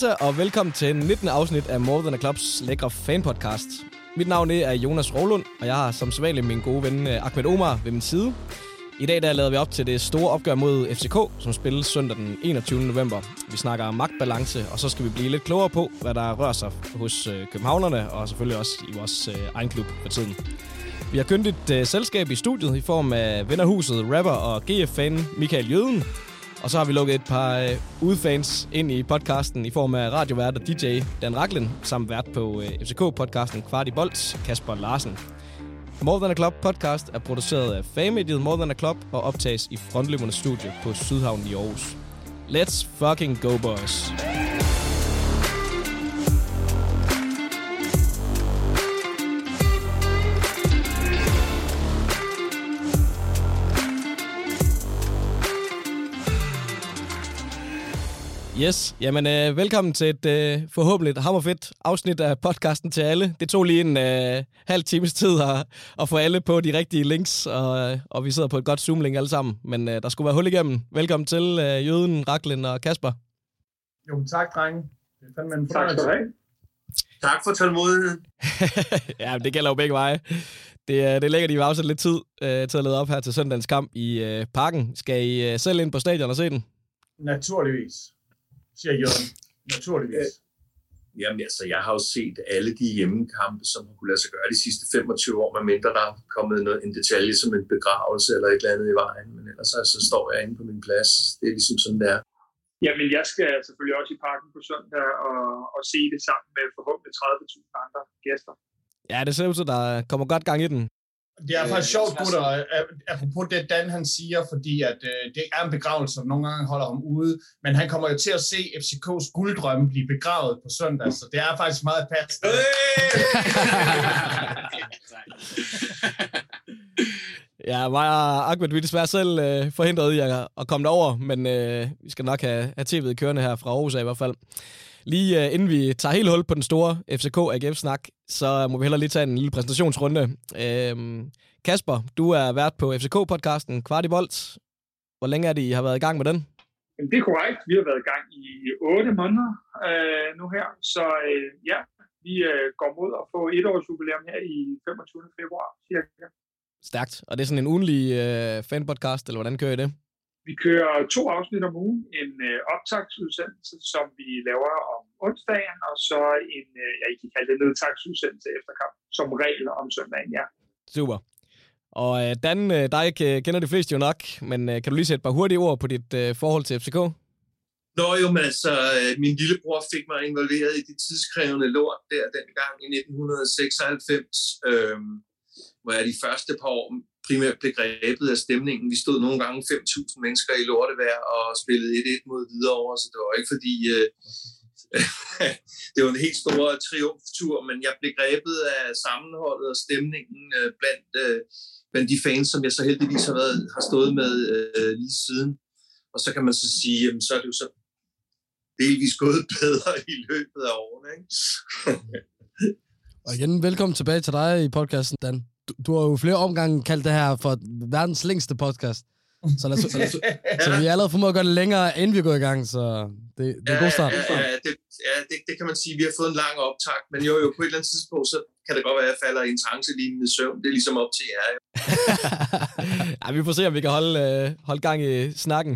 Hejsa, og velkommen til 19. afsnit af More Than a Clubs lækre fanpodcast. Mit navn er Jonas Rolund, og jeg har som sædvanligt min gode ven eh, Ahmed Omar ved min side. I dag der lader vi op til det store opgør mod FCK, som spilles søndag den 21. november. Vi snakker magtbalance, og så skal vi blive lidt klogere på, hvad der rører sig hos eh, københavnerne, og selvfølgelig også i vores eh, egen klub for tiden. Vi har kønt et selskab i studiet i form af vennerhuset, rapper og GF-fan Michael Jøden, og så har vi lukket et par øh, udfans ind i podcasten i form af radiovært og DJ Dan Raklen, samt vært på øh, FCK-podcasten Kvart i Bolt, Kasper Larsen. More Than a Club podcast er produceret af fagmediet More Than a Club og optages i Frontløbernes studie på Sydhavn i Aarhus. Let's fucking go, boys! Yes, jamen øh, velkommen til et øh, forhåbentlig hammerfedt afsnit af podcasten til alle. Det tog lige en øh, halv times tid at, at få alle på de rigtige links, og, og vi sidder på et godt Zoom-link alle sammen. Men øh, der skulle være hul igennem. Velkommen til øh, Jøden, Raklen og Kasper. Jo, tak, drenge. Det er fandme en Tak skal du have. Tak for tålmodigheden. ja, det gælder jo begge veje. Det, er- det er lækkert, at I vil afsætte lidt tid øh, til at lede op her til søndagens kamp i øh, parken. Skal I øh, selv ind på stadion og se den? Naturligvis, siger Jørgen. Naturligvis. Jamen altså, jeg har jo set alle de hjemmekampe, som har kunne lade sig gøre de sidste 25 år, medmindre der er kommet noget, en detalje som en begravelse eller et eller andet i vejen. Men ellers så, så står jeg inde på min plads. Det er ligesom sådan, det er. Jamen, jeg skal selvfølgelig også i parken på søndag og, og se det sammen med forhåbentlig 30.000 andre gæster. Ja, det ser ud til, at der kommer godt gang i den. Det er faktisk Øh, sjovt, tak. gutter, apropos det, Dan han siger, fordi at øh, det er en begravelse, som nogle gange holder ham ude, men han kommer jo til at se FCK's gulddrømme blive begravet på søndag, så det er faktisk meget passende. Ja, mig og Ahmed, vi er desværre selv øh, forhindret i at, at komme derover, men øh, vi skal nok have, have tv'et kørende her fra Aarhus af i hvert fald. Lige øh, inden vi tager helt hul på den store FCK-AGF-snak, så må vi heller lige tage en lille præsentationsrunde. Øh, Kasper, du er vært på FCK-podcasten Kvart i Bolt. Hvor længe er det, I har været i gang med den? Men det er korrekt. Vi har været i gang i 8 måneder øh, nu her. Så øh, ja, vi øh, går mod at få et års jubilæum her i 25. februar. Cirka. Stærkt. Og det er sådan en ugenlig øh, fanpodcast, eller hvordan kører I det? Vi kører to afsnit om ugen. En øh, optagsudsendelse, som vi laver om onsdagen, og så en, øh, ja, I kan kalde det nedtagsudsendelse efter kamp, som regel om søndagen, ja. Super. Og øh, Dan, øh, dig kender de fleste jo nok, men øh, kan du lige sætte et par hurtige ord på dit øh, forhold til FCK? Nå jo, men altså, min lillebror fik mig involveret i det tidskrævende lort der dengang i 1996, øh, hvor jeg de første par år primært blev grebet af stemningen. Vi stod nogle gange 5.000 mennesker i lortevejr og spillede 1-1 mod Hvidovre, så det var ikke fordi... Øh, det var en helt stor triumftur, men jeg blev grebet af sammenholdet og stemningen øh, blandt, øh, blandt de fans, som jeg så heldigvis har, været, har stået med øh, lige siden. Og så kan man så sige, jamen, så er det jo så delvis gået bedre i løbet af årene. Ikke? Og igen, velkommen tilbage til dig i podcasten, Dan. Du, du har jo flere omgange kaldt det her for verdens længste podcast. Så, lad os, så vi har allerede formået at gøre det længere, inden vi går i gang, så det, det er en god start. Ja, ja, ja, det, ja det, det kan man sige. Vi har fået en lang optag, men jo, jo, på et eller andet tidspunkt, så kan det godt være, at jeg falder i en trancelignende søvn. Det er ligesom op til jer. Ja, vi får se, om vi kan holde, øh, holde gang i snakken.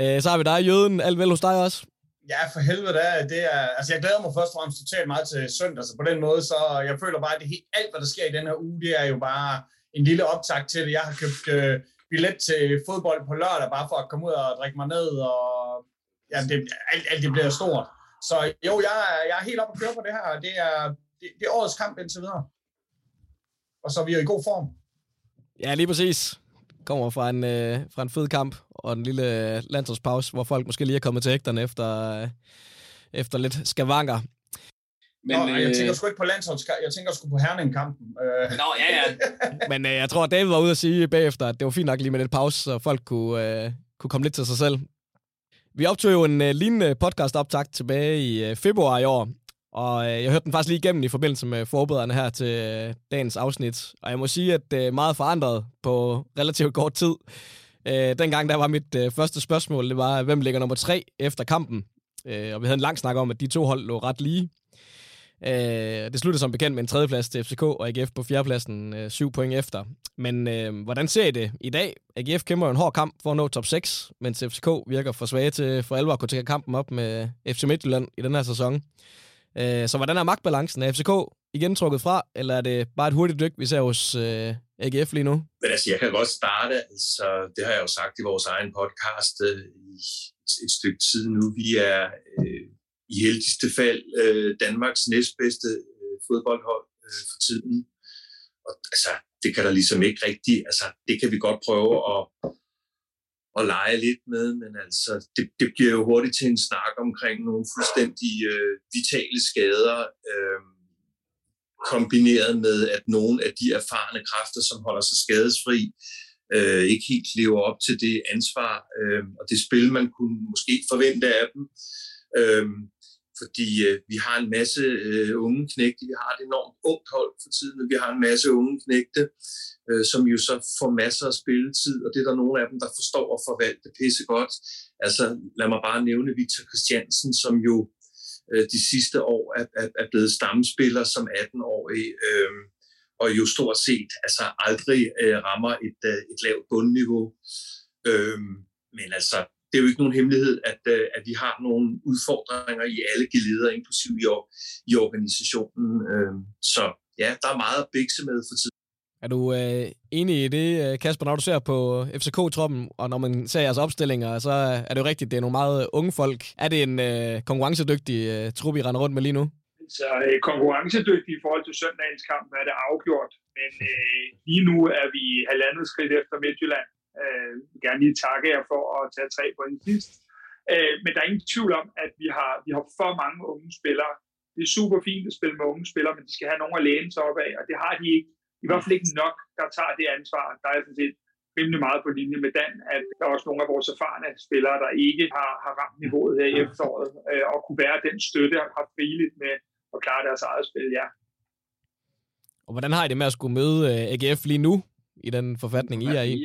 Øh, så har vi dig, Jøden. Alt vel hos dig også? Ja, for helvede da. Det er, altså, jeg glæder mig først og fremmest totalt meget til søndag, så på den måde, så jeg føler bare, at det helt, alt, hvad der sker i den her uge, det er jo bare en lille optakt til det. Jeg har købt øh, billet til fodbold på lørdag, bare for at komme ud og drikke mig ned, og ja, det, alt, alt det bliver stort. Så jo, jeg, jeg er helt oppe at køre på det her, og det er, det, det er årets kamp indtil videre. Og så er vi jo i god form. Ja, lige præcis. Kommer fra en, øh, fra en fed kamp og en lille øh, landsholdspause, hvor folk måske lige er kommet til ægterne efter, øh, efter lidt skavanker. Men, Nå, øh... jeg tænker sgu ikke på landsholdskamp, jeg tænker sgu på Herning-kampen. Øh, Nå, ja, ja. Men øh, jeg tror, at David var ude at sige bagefter, at det var fint nok lige med lidt pause, så folk kunne, øh, kunne komme lidt til sig selv. Vi optog jo en øh, lignende podcast optag tilbage i øh, februar i år, og øh, jeg hørte den faktisk lige igennem i forbindelse med forberederne her til øh, dagens afsnit. Og jeg må sige, at det er meget forandret på relativt kort tid. Øh, dengang der var mit øh, første spørgsmål, det var, hvem ligger nummer tre efter kampen? Øh, og vi havde en lang snak om, at de to hold lå ret lige. Øh, det sluttede som bekendt med en tredjeplads til FCK, og AGF på fjerdepladsen øh, syv point efter. Men øh, hvordan ser I det i dag? AGF kæmper jo en hård kamp for at nå top 6, mens FCK virker for svage til for alvor at kunne tage kampen op med FC Midtjylland i den her sæson. Øh, så hvordan er magtbalancen? Er FCK igen trukket fra, eller er det bare et hurtigt dyk, vi ser hos øh, AGF lige nu? Men altså, jeg kan godt starte. Altså, det har jeg jo sagt i vores egen podcast øh, i et stykke tid nu. Vi er øh, i heldigste fald øh, Danmarks næstbedste øh, fodboldhold øh, for tiden. Og altså, det kan der ligesom ikke rigtigt, altså, det kan vi godt prøve at, at lege lidt med, men altså, det, det bliver jo hurtigt til en snak omkring nogle fuldstændig øh, vitale skader, øh, kombineret med, at nogle af de erfarne kræfter, som holder sig skadesfri, øh, ikke helt lever op til det ansvar øh, og det spil, man kunne måske forvente af dem. Øh, fordi øh, vi har en masse øh, unge knægte, vi har et enormt ungt hold for tiden, og vi har en masse unge knægte, øh, som jo så får masser af spilletid, og det er der nogle af dem, der forstår at forvalte pisse godt. Altså lad mig bare nævne Victor Christiansen, som jo øh, de sidste år er, er, er blevet stammespiller som 18-årig, øh, og jo stort set altså aldrig øh, rammer et, øh, et lavt bundniveau. Øh, men altså, det er jo ikke nogen hemmelighed, at, øh, at vi har nogle udfordringer i alle geleder, inklusiv i, i organisationen. Øh, så ja, der er meget at bikse med for tiden. Er du øh, enig i det, øh, Kasper, når du ser på FCK-troppen, og når man ser jeres opstillinger, så er det jo rigtigt, det er nogle meget unge folk. Er det en øh, konkurrencedygtig øh, trup, I render rundt med lige nu? Så øh, konkurrencedygtig i forhold til søndagens kamp er det afgjort, men øh, lige nu er vi halvandet skridt efter Midtjylland. Øh, jeg vil gerne lige takke jer for at tage tre point sidst. Øh, men der er ingen tvivl om, at vi har, vi har for mange unge spillere. Det er super fint at spille med unge spillere, men de skal have nogen at læne sig op af, og det har de ikke. I hvert fald ikke nok, der tager det ansvar. Der er sådan set rimelig meget på linje med Dan, at der er også nogle af vores erfarne spillere, der ikke har, har ramt niveauet her i efteråret, øh, og kunne være den støtte, og har friligt med at klare deres eget spil, ja. Og hvordan har I det med at skulle møde øh, AGF lige nu, i den forfatning, I er i?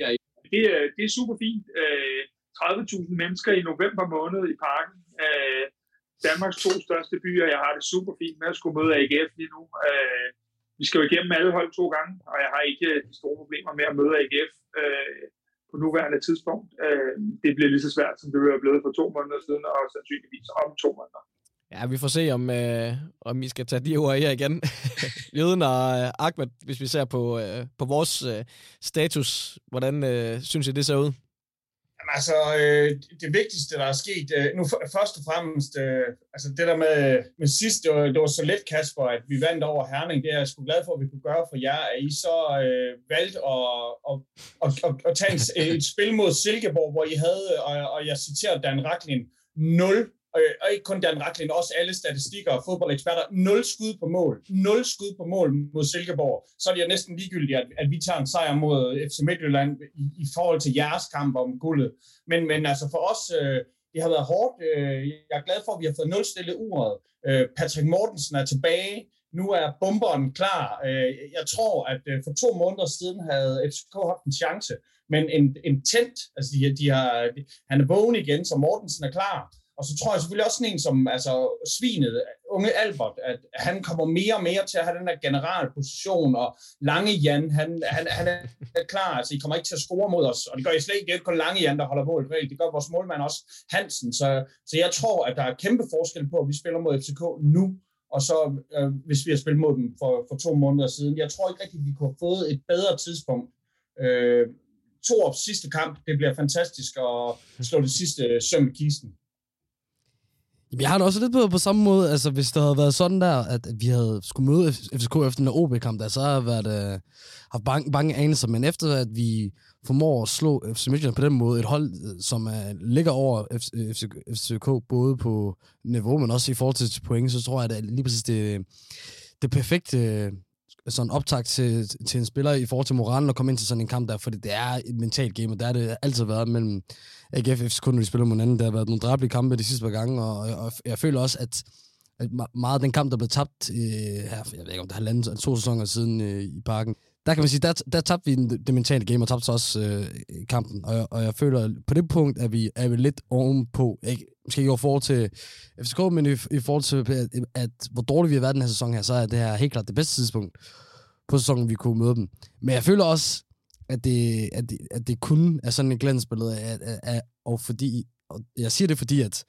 Det, det er super fint. Øh, 30.000 mennesker i november måned i parken. Øh, Danmarks to største byer. Jeg har det super fint med at skulle møde AGF lige nu. Øh, vi skal jo igennem alle hold to gange, og jeg har ikke de store problemer med at møde AGF på nuværende tidspunkt. Det bliver lige så svært, som det var blevet for to måneder siden, og sandsynligvis om to måneder. Ja, vi får se, om, øh, om I skal tage de ord her igen. Jøden og øh, Ahmed, hvis vi ser på, øh, på vores øh, status, hvordan øh, synes I, det ser ud? Jamen, altså, øh, det vigtigste, der er sket, øh, nu først og fremmest, øh, altså det der med, med sidst, det var, det var så let, Kasper, at vi vandt over Herning, det er jeg sgu glad for, at vi kunne gøre for jer, at I så øh, valgte at, at, at, at, at tage et, et spil mod Silkeborg, hvor I havde, øh, og, og jeg citerer Dan Raklin, 0 og ikke kun Dan Raklin, også alle statistikker og fodboldeksperter, nul skud på mål. Nul skud på mål mod Silkeborg. Så er det jo næsten ligegyldigt, at, at vi tager en sejr mod FC Midtjylland i, i forhold til jeres kamp om guldet. Men, men altså for os, øh, det har været hårdt. Øh, jeg er glad for, at vi har fået nulstillet uret. Øh, Patrick Mortensen er tilbage. Nu er bomberen klar. Øh, jeg tror, at øh, for to måneder siden havde FCK haft en chance. Men en, en tent, altså de, de har, de, han er vågen igen, så Mortensen er klar. Og så tror jeg selvfølgelig også sådan en som altså, svinet, unge Albert, at han kommer mere og mere til at have den der generalposition, og Lange Jan, han, han, han er klar, altså I kommer ikke til at score mod os, og det gør I slet ikke, det er ikke kun Lange Jan, der holder mål, det gør vores målmand også, Hansen, så, så jeg tror, at der er kæmpe forskel på, at vi spiller mod FCK nu, og så øh, hvis vi har spillet mod dem for, for to måneder siden. Jeg tror ikke rigtigt, vi kunne have fået et bedre tidspunkt. Øh, to sidste kamp, det bliver fantastisk at slå det sidste søm i kisten. Jeg har det også lidt på, på samme måde, altså hvis det havde været sådan der, at, vi havde skulle møde FCK efter den OB-kamp, der så har jeg været, øh, haft bange, bange anelser, men efter at vi formår at slå FC Midtjylland på den måde, et hold, øh, som er, ligger over FC, øh, FCK, både på niveau, men også i forhold til point, så tror jeg, at det er lige præcis det, det perfekte sådan optakt til, til en spiller i forhold til moralen og komme ind til sådan en kamp der, fordi det er et mentalt game, og der er det altid været mellem AGF og FCK, når de spiller mod hinanden. Der har været nogle dræbelige kampe de sidste par gange, og, og jeg føler også, at, at meget af den kamp, der blev tabt øh, her, jeg ved ikke om det er halvanden, to sæsoner siden øh, i parken, der kan man sige, der, der tabte vi det mentale game, og tabte også øh, kampen. Og, jeg, og jeg føler, på det punkt er vi, er vi lidt ovenpå. Ikke, måske ikke i forhold til FCK, men i, i forhold til, at, at, hvor dårligt vi har været den her sæson her, så er det her helt klart det bedste tidspunkt på sæsonen, vi kunne møde dem. Men jeg føler også, at det, at det, at det kun er sådan et glansbillede af, af, af, og fordi, og jeg siger det fordi, at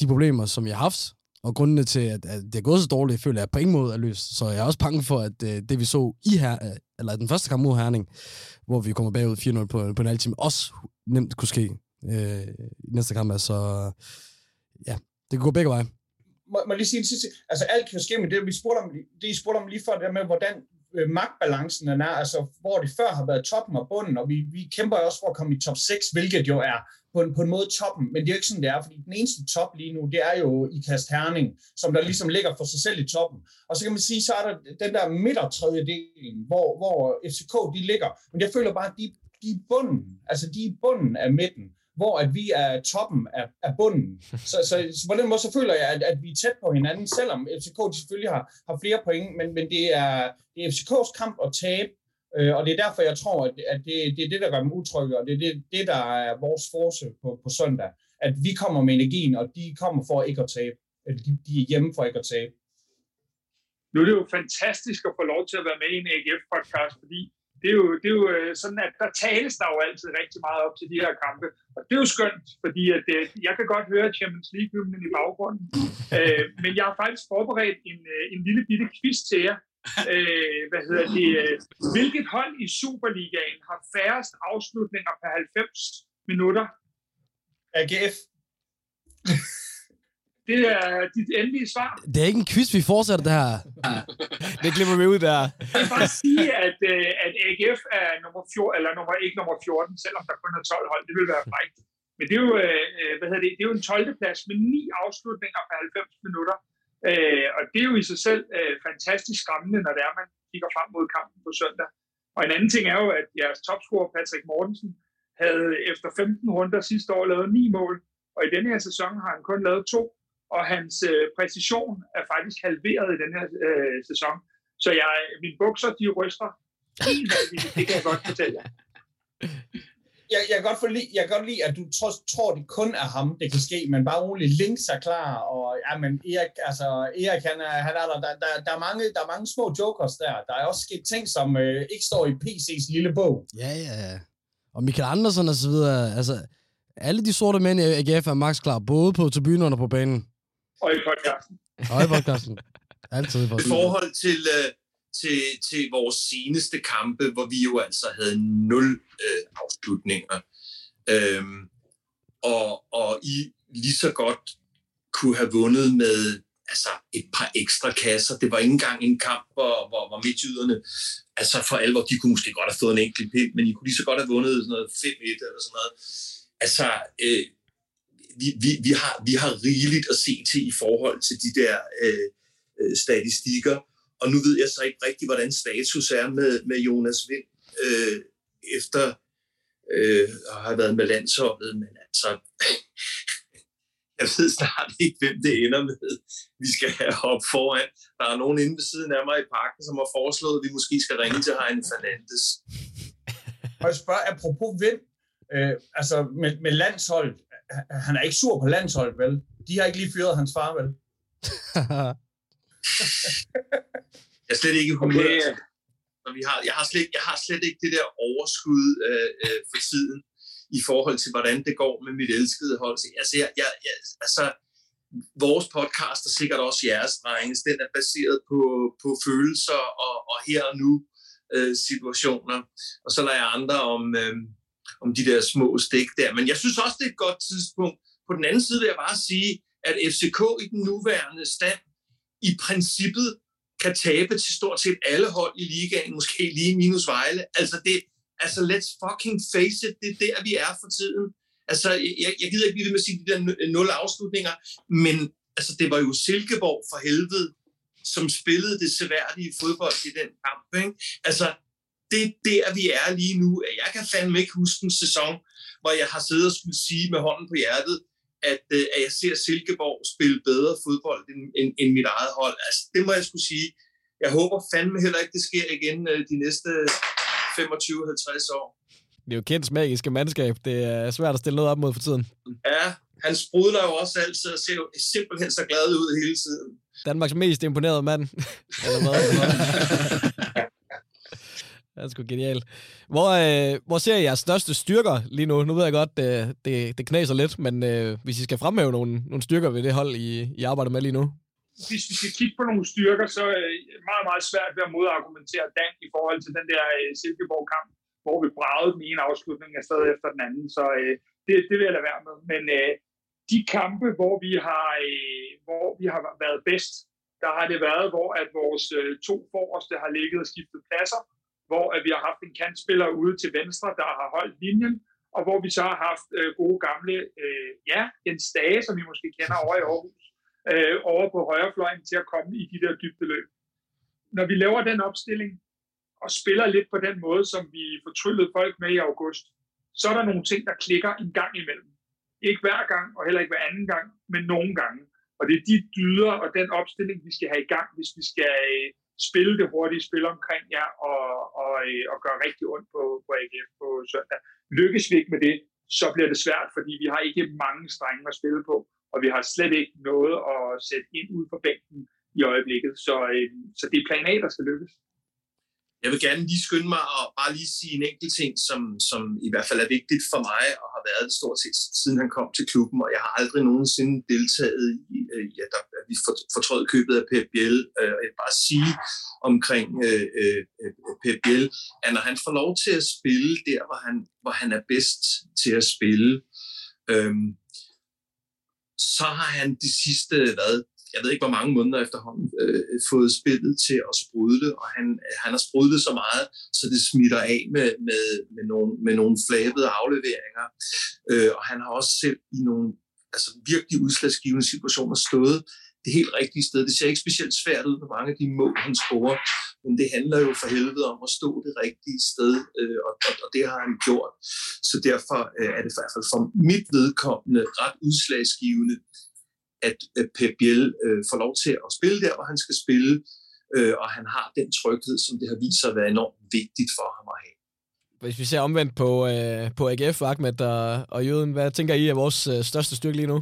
de problemer, som jeg har haft, og grundene til, at, at det er gået så dårligt, føler jeg på ingen måde er løst. Så jeg er også bange for, at uh, det vi så i her, øh, eller den første kamp mod Herning, hvor vi kommer bagud 4-0 på, på en halv time, også nemt kunne ske uh, i næste kamp. Altså, ja, det kan gå begge veje. Må, må lige sige en sidste? Altså alt kan ske med det, vi spurgte om, det I spurgte om lige før, det der med, hvordan øh, magtbalancen er, altså hvor det før har været toppen og bunden, og vi, vi kæmper også for at komme i top 6, hvilket jo er på en, på en måde toppen, men det er jo ikke sådan, det er, fordi den eneste top lige nu, det er jo i Kast Herning, som der ligesom ligger for sig selv i toppen. Og så kan man sige, så er der den der midtertredje del, hvor, hvor FCK de ligger, men jeg føler bare, at de, de er bunden, altså de er bunden af midten hvor at vi er toppen af, af bunden. Så, så, så på den måde så føler jeg, at, at vi er tæt på hinanden, selvom FCK de selvfølgelig har, har flere point, men, men det, er, det er FCK's kamp at tabe, øh, og det er derfor, jeg tror, at, at det, det er det, der gør dem utrygge, og det er det, det, der er vores force på, på søndag. At vi kommer med energien, og de kommer for ikke at tabe. Eller de, de er hjemme for ikke at tabe. Nu er det jo fantastisk at få lov til at være med i en AGF-podcast, fordi det er, jo, det er jo øh, sådan, at der tales der jo altid rigtig meget op til de her kampe. Og det er jo skønt, fordi at, øh, jeg kan godt høre Champions League-hymnen i baggrunden. øh, men jeg har faktisk forberedt en, øh, en lille bitte quiz til jer. Øh, hvad hedder det? Hvilket hold i Superligaen har færrest afslutninger per 90 minutter? AGF. Det er dit endelige svar. Det er ikke en quiz, vi fortsætter det her. det glemmer vi ud der. Jeg vil bare sige, at, øh, at AGF er nummer 14, eller nummer, ikke nummer 14, selvom der kun er 12 hold. Det vil være frækt. Men det er jo, øh, øh hvad hedder det, det er jo en 12. plads med ni afslutninger per 90 minutter. Øh, og det er jo i sig selv øh, fantastisk skræmmende, når det er, man kigger frem mod kampen på søndag. Og en anden ting er jo, at jeres topscorer Patrick Mortensen havde efter 15 runder sidste år lavet ni mål, og i denne her sæson har han kun lavet to og hans øh, præcision er faktisk halveret i den her øh, sæson. Så jeg, mine bukser, de ryster helt det kan jeg godt fortælle jer. Jeg, jeg, kan godt forlide, jeg kan godt lide, at du tror, tror, det kun er ham, det kan ske, men bare roligt, Links er klar, og ja, men Erik, altså, Erik han er, han er der, der, der, der, er mange, der er mange små jokers der. Der er også sket ting, som øh, ikke står i PC's lille bog. Ja, ja, ja. Og Michael Andersen og så videre, altså, alle de sorte mænd i AGF er max klar, både på tribunen og på banen. Og i podcasten. Og i podcasten. Altid i podcasten. I forhold til, uh, til, til vores seneste kampe, hvor vi jo altså havde nul øh, afslutninger, øhm, og, og I lige så godt kunne have vundet med altså et par ekstra kasser. Det var ikke engang en kamp, hvor, hvor, hvor midtjyderne, altså for alvor, de kunne måske godt have fået en enkelt pind, men I kunne lige så godt have vundet sådan noget 5-1 eller sådan noget. Altså, øh, vi, vi, vi, har, vi har rigeligt at se til i forhold til de der øh, øh, statistikker. Og nu ved jeg så ikke rigtig, hvordan status er med, med Jonas Vind øh, efter øh, at have været med landsholdet. Men altså, jeg ved snart ikke, hvem det ender med. Vi skal have op foran. Der er nogen inde ved siden af mig i parken, som har foreslået, at vi måske skal ringe til Heine Fernandes. Og jeg spørger, apropos Vind, øh, altså med, med landshold, han er ikke sur på landsholdet, vel? De har ikke lige fyret hans far, vel? jeg er slet ikke humør. Okay. Vi har, jeg, har slet, jeg har slet ikke det der overskud øh, øh, for tiden i forhold til, hvordan det går med mit elskede hold. Altså, jeg, jeg, jeg, altså vores podcast og sikkert også jeres, drenges, den er baseret på, på følelser og, og her og nu øh, situationer. Og så lader jeg andre om, øh, om de der små stik der. Men jeg synes også, det er et godt tidspunkt. På den anden side vil jeg bare sige, at FCK i den nuværende stand i princippet kan tabe til stort set alle hold i ligaen, måske lige minus Vejle. Altså, det, altså let's fucking face it, det er der, vi er for tiden. Altså, jeg, jeg gider ikke blive ved med at sige de der nul afslutninger, men altså, det var jo Silkeborg for helvede, som spillede det seværdige fodbold i den kamp. Ikke? Altså, det er der, vi er lige nu. Jeg kan fandme ikke huske en sæson, hvor jeg har siddet og skulle sige med hånden på hjertet, at, øh, at jeg ser Silkeborg spille bedre fodbold end, end, end mit eget hold. Altså, det må jeg skulle sige. jeg håber fandme heller ikke, det sker igen øh, de næste 25-50 år. Det er jo kendt magiske mandskab. Det er svært at stille noget op mod for tiden. Ja, han sprudler jo også altid og ser jo simpelthen så glad ud hele tiden. Danmarks mest imponerede mand. Eller hvad? Det er sgu genialt. Hvor, øh, hvor ser I jeres største styrker lige nu? Nu ved jeg godt, øh, det, det, det knaser lidt, men øh, hvis I skal fremhæve nogle, nogle styrker ved det hold, I, I arbejder med lige nu? Hvis vi skal kigge på nogle styrker, så er det meget, meget svært ved at modargumentere Dan i forhold til den der øh, Silkeborg-kamp, hvor vi bragede den ene afslutning af efter den anden. Så øh, det, det vil jeg lade være med. Men øh, de kampe, hvor vi har, øh, hvor vi har været bedst, der har det været, hvor at vores øh, to forreste har ligget og skiftet pladser, hvor at vi har haft en kantspiller ude til venstre, der har holdt linjen, og hvor vi så har haft øh, gode gamle, øh, ja, en stage, som vi måske kender over i Aarhus, øh, over på højrefløjen til at komme i de der dybdeløb. Når vi laver den opstilling, og spiller lidt på den måde, som vi fortryllede folk med i august, så er der nogle ting, der klikker en gang imellem. Ikke hver gang, og heller ikke hver anden gang, men nogle gange. Og det er de dyder og den opstilling, vi skal have i gang, hvis vi skal øh, spille det hurtige spil omkring jer og, og, øh, og gøre rigtig ondt på, på AGF på søndag. Lykkes vi ikke med det, så bliver det svært, fordi vi har ikke mange strenge at spille på, og vi har slet ikke noget at sætte ind ud på bænken i øjeblikket. Så, øh, så det er plan A, der skal lykkes. Jeg vil gerne lige skynde mig og bare lige sige en enkelt ting, som, som i hvert fald er vigtigt for mig og har været det stort set siden han kom til klubben, og jeg har aldrig nogensinde deltaget i, øh, ja, der, at vi fortrød købet af Pep Biel. Øh, jeg vil bare sige omkring øh, øh, øh, Pep Biel, at når han får lov til at spille der, hvor han, hvor han er bedst til at spille, øh, så har han de sidste, hvad, jeg ved ikke hvor mange måneder efterhånden, øh, fået spillet til at sprudle, og han, øh, han har sprudlet så meget, så det smitter af med, med, med, nogle, med nogle flabede afleveringer. Øh, og han har også selv i nogle altså virkelig udslagsgivende situationer stået det helt rigtige sted. Det ser ikke specielt svært ud på mange af de mål, han scorer, men det handler jo for helvede om at stå det rigtige sted, øh, og, og, og det har han gjort. Så derfor øh, er det i hvert fald for mit vedkommende ret udslagsgivende, at Pep Biel øh, får lov til at spille der, hvor han skal spille, øh, og han har den tryghed, som det har vist sig at være enormt vigtigt for ham at have. Hvis vi ser omvendt på, øh, på AGF, Ahmed og, og Jøden, hvad tænker I er vores øh, største styrke lige nu?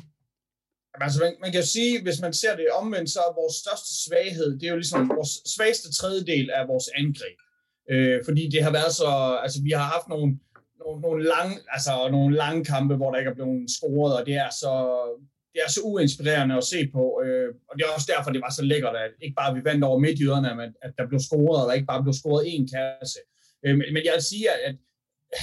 Jamen, altså, man, man kan jo sige, hvis man ser det omvendt, så er vores største svaghed, det er jo ligesom vores svageste tredjedel af vores angreb. Øh, fordi det har været så, altså vi har haft nogle, nogle, nogle, lange, altså, nogle lange kampe, hvor der ikke er blevet scoret, og det er så, det er så uinspirerende at se på, øh, og det er også derfor, det var så lækkert, at ikke bare vi vandt over midtjyderne, men at der blev scoret, og der ikke bare blev scoret én kasse. Øh, men, jeg vil sige, at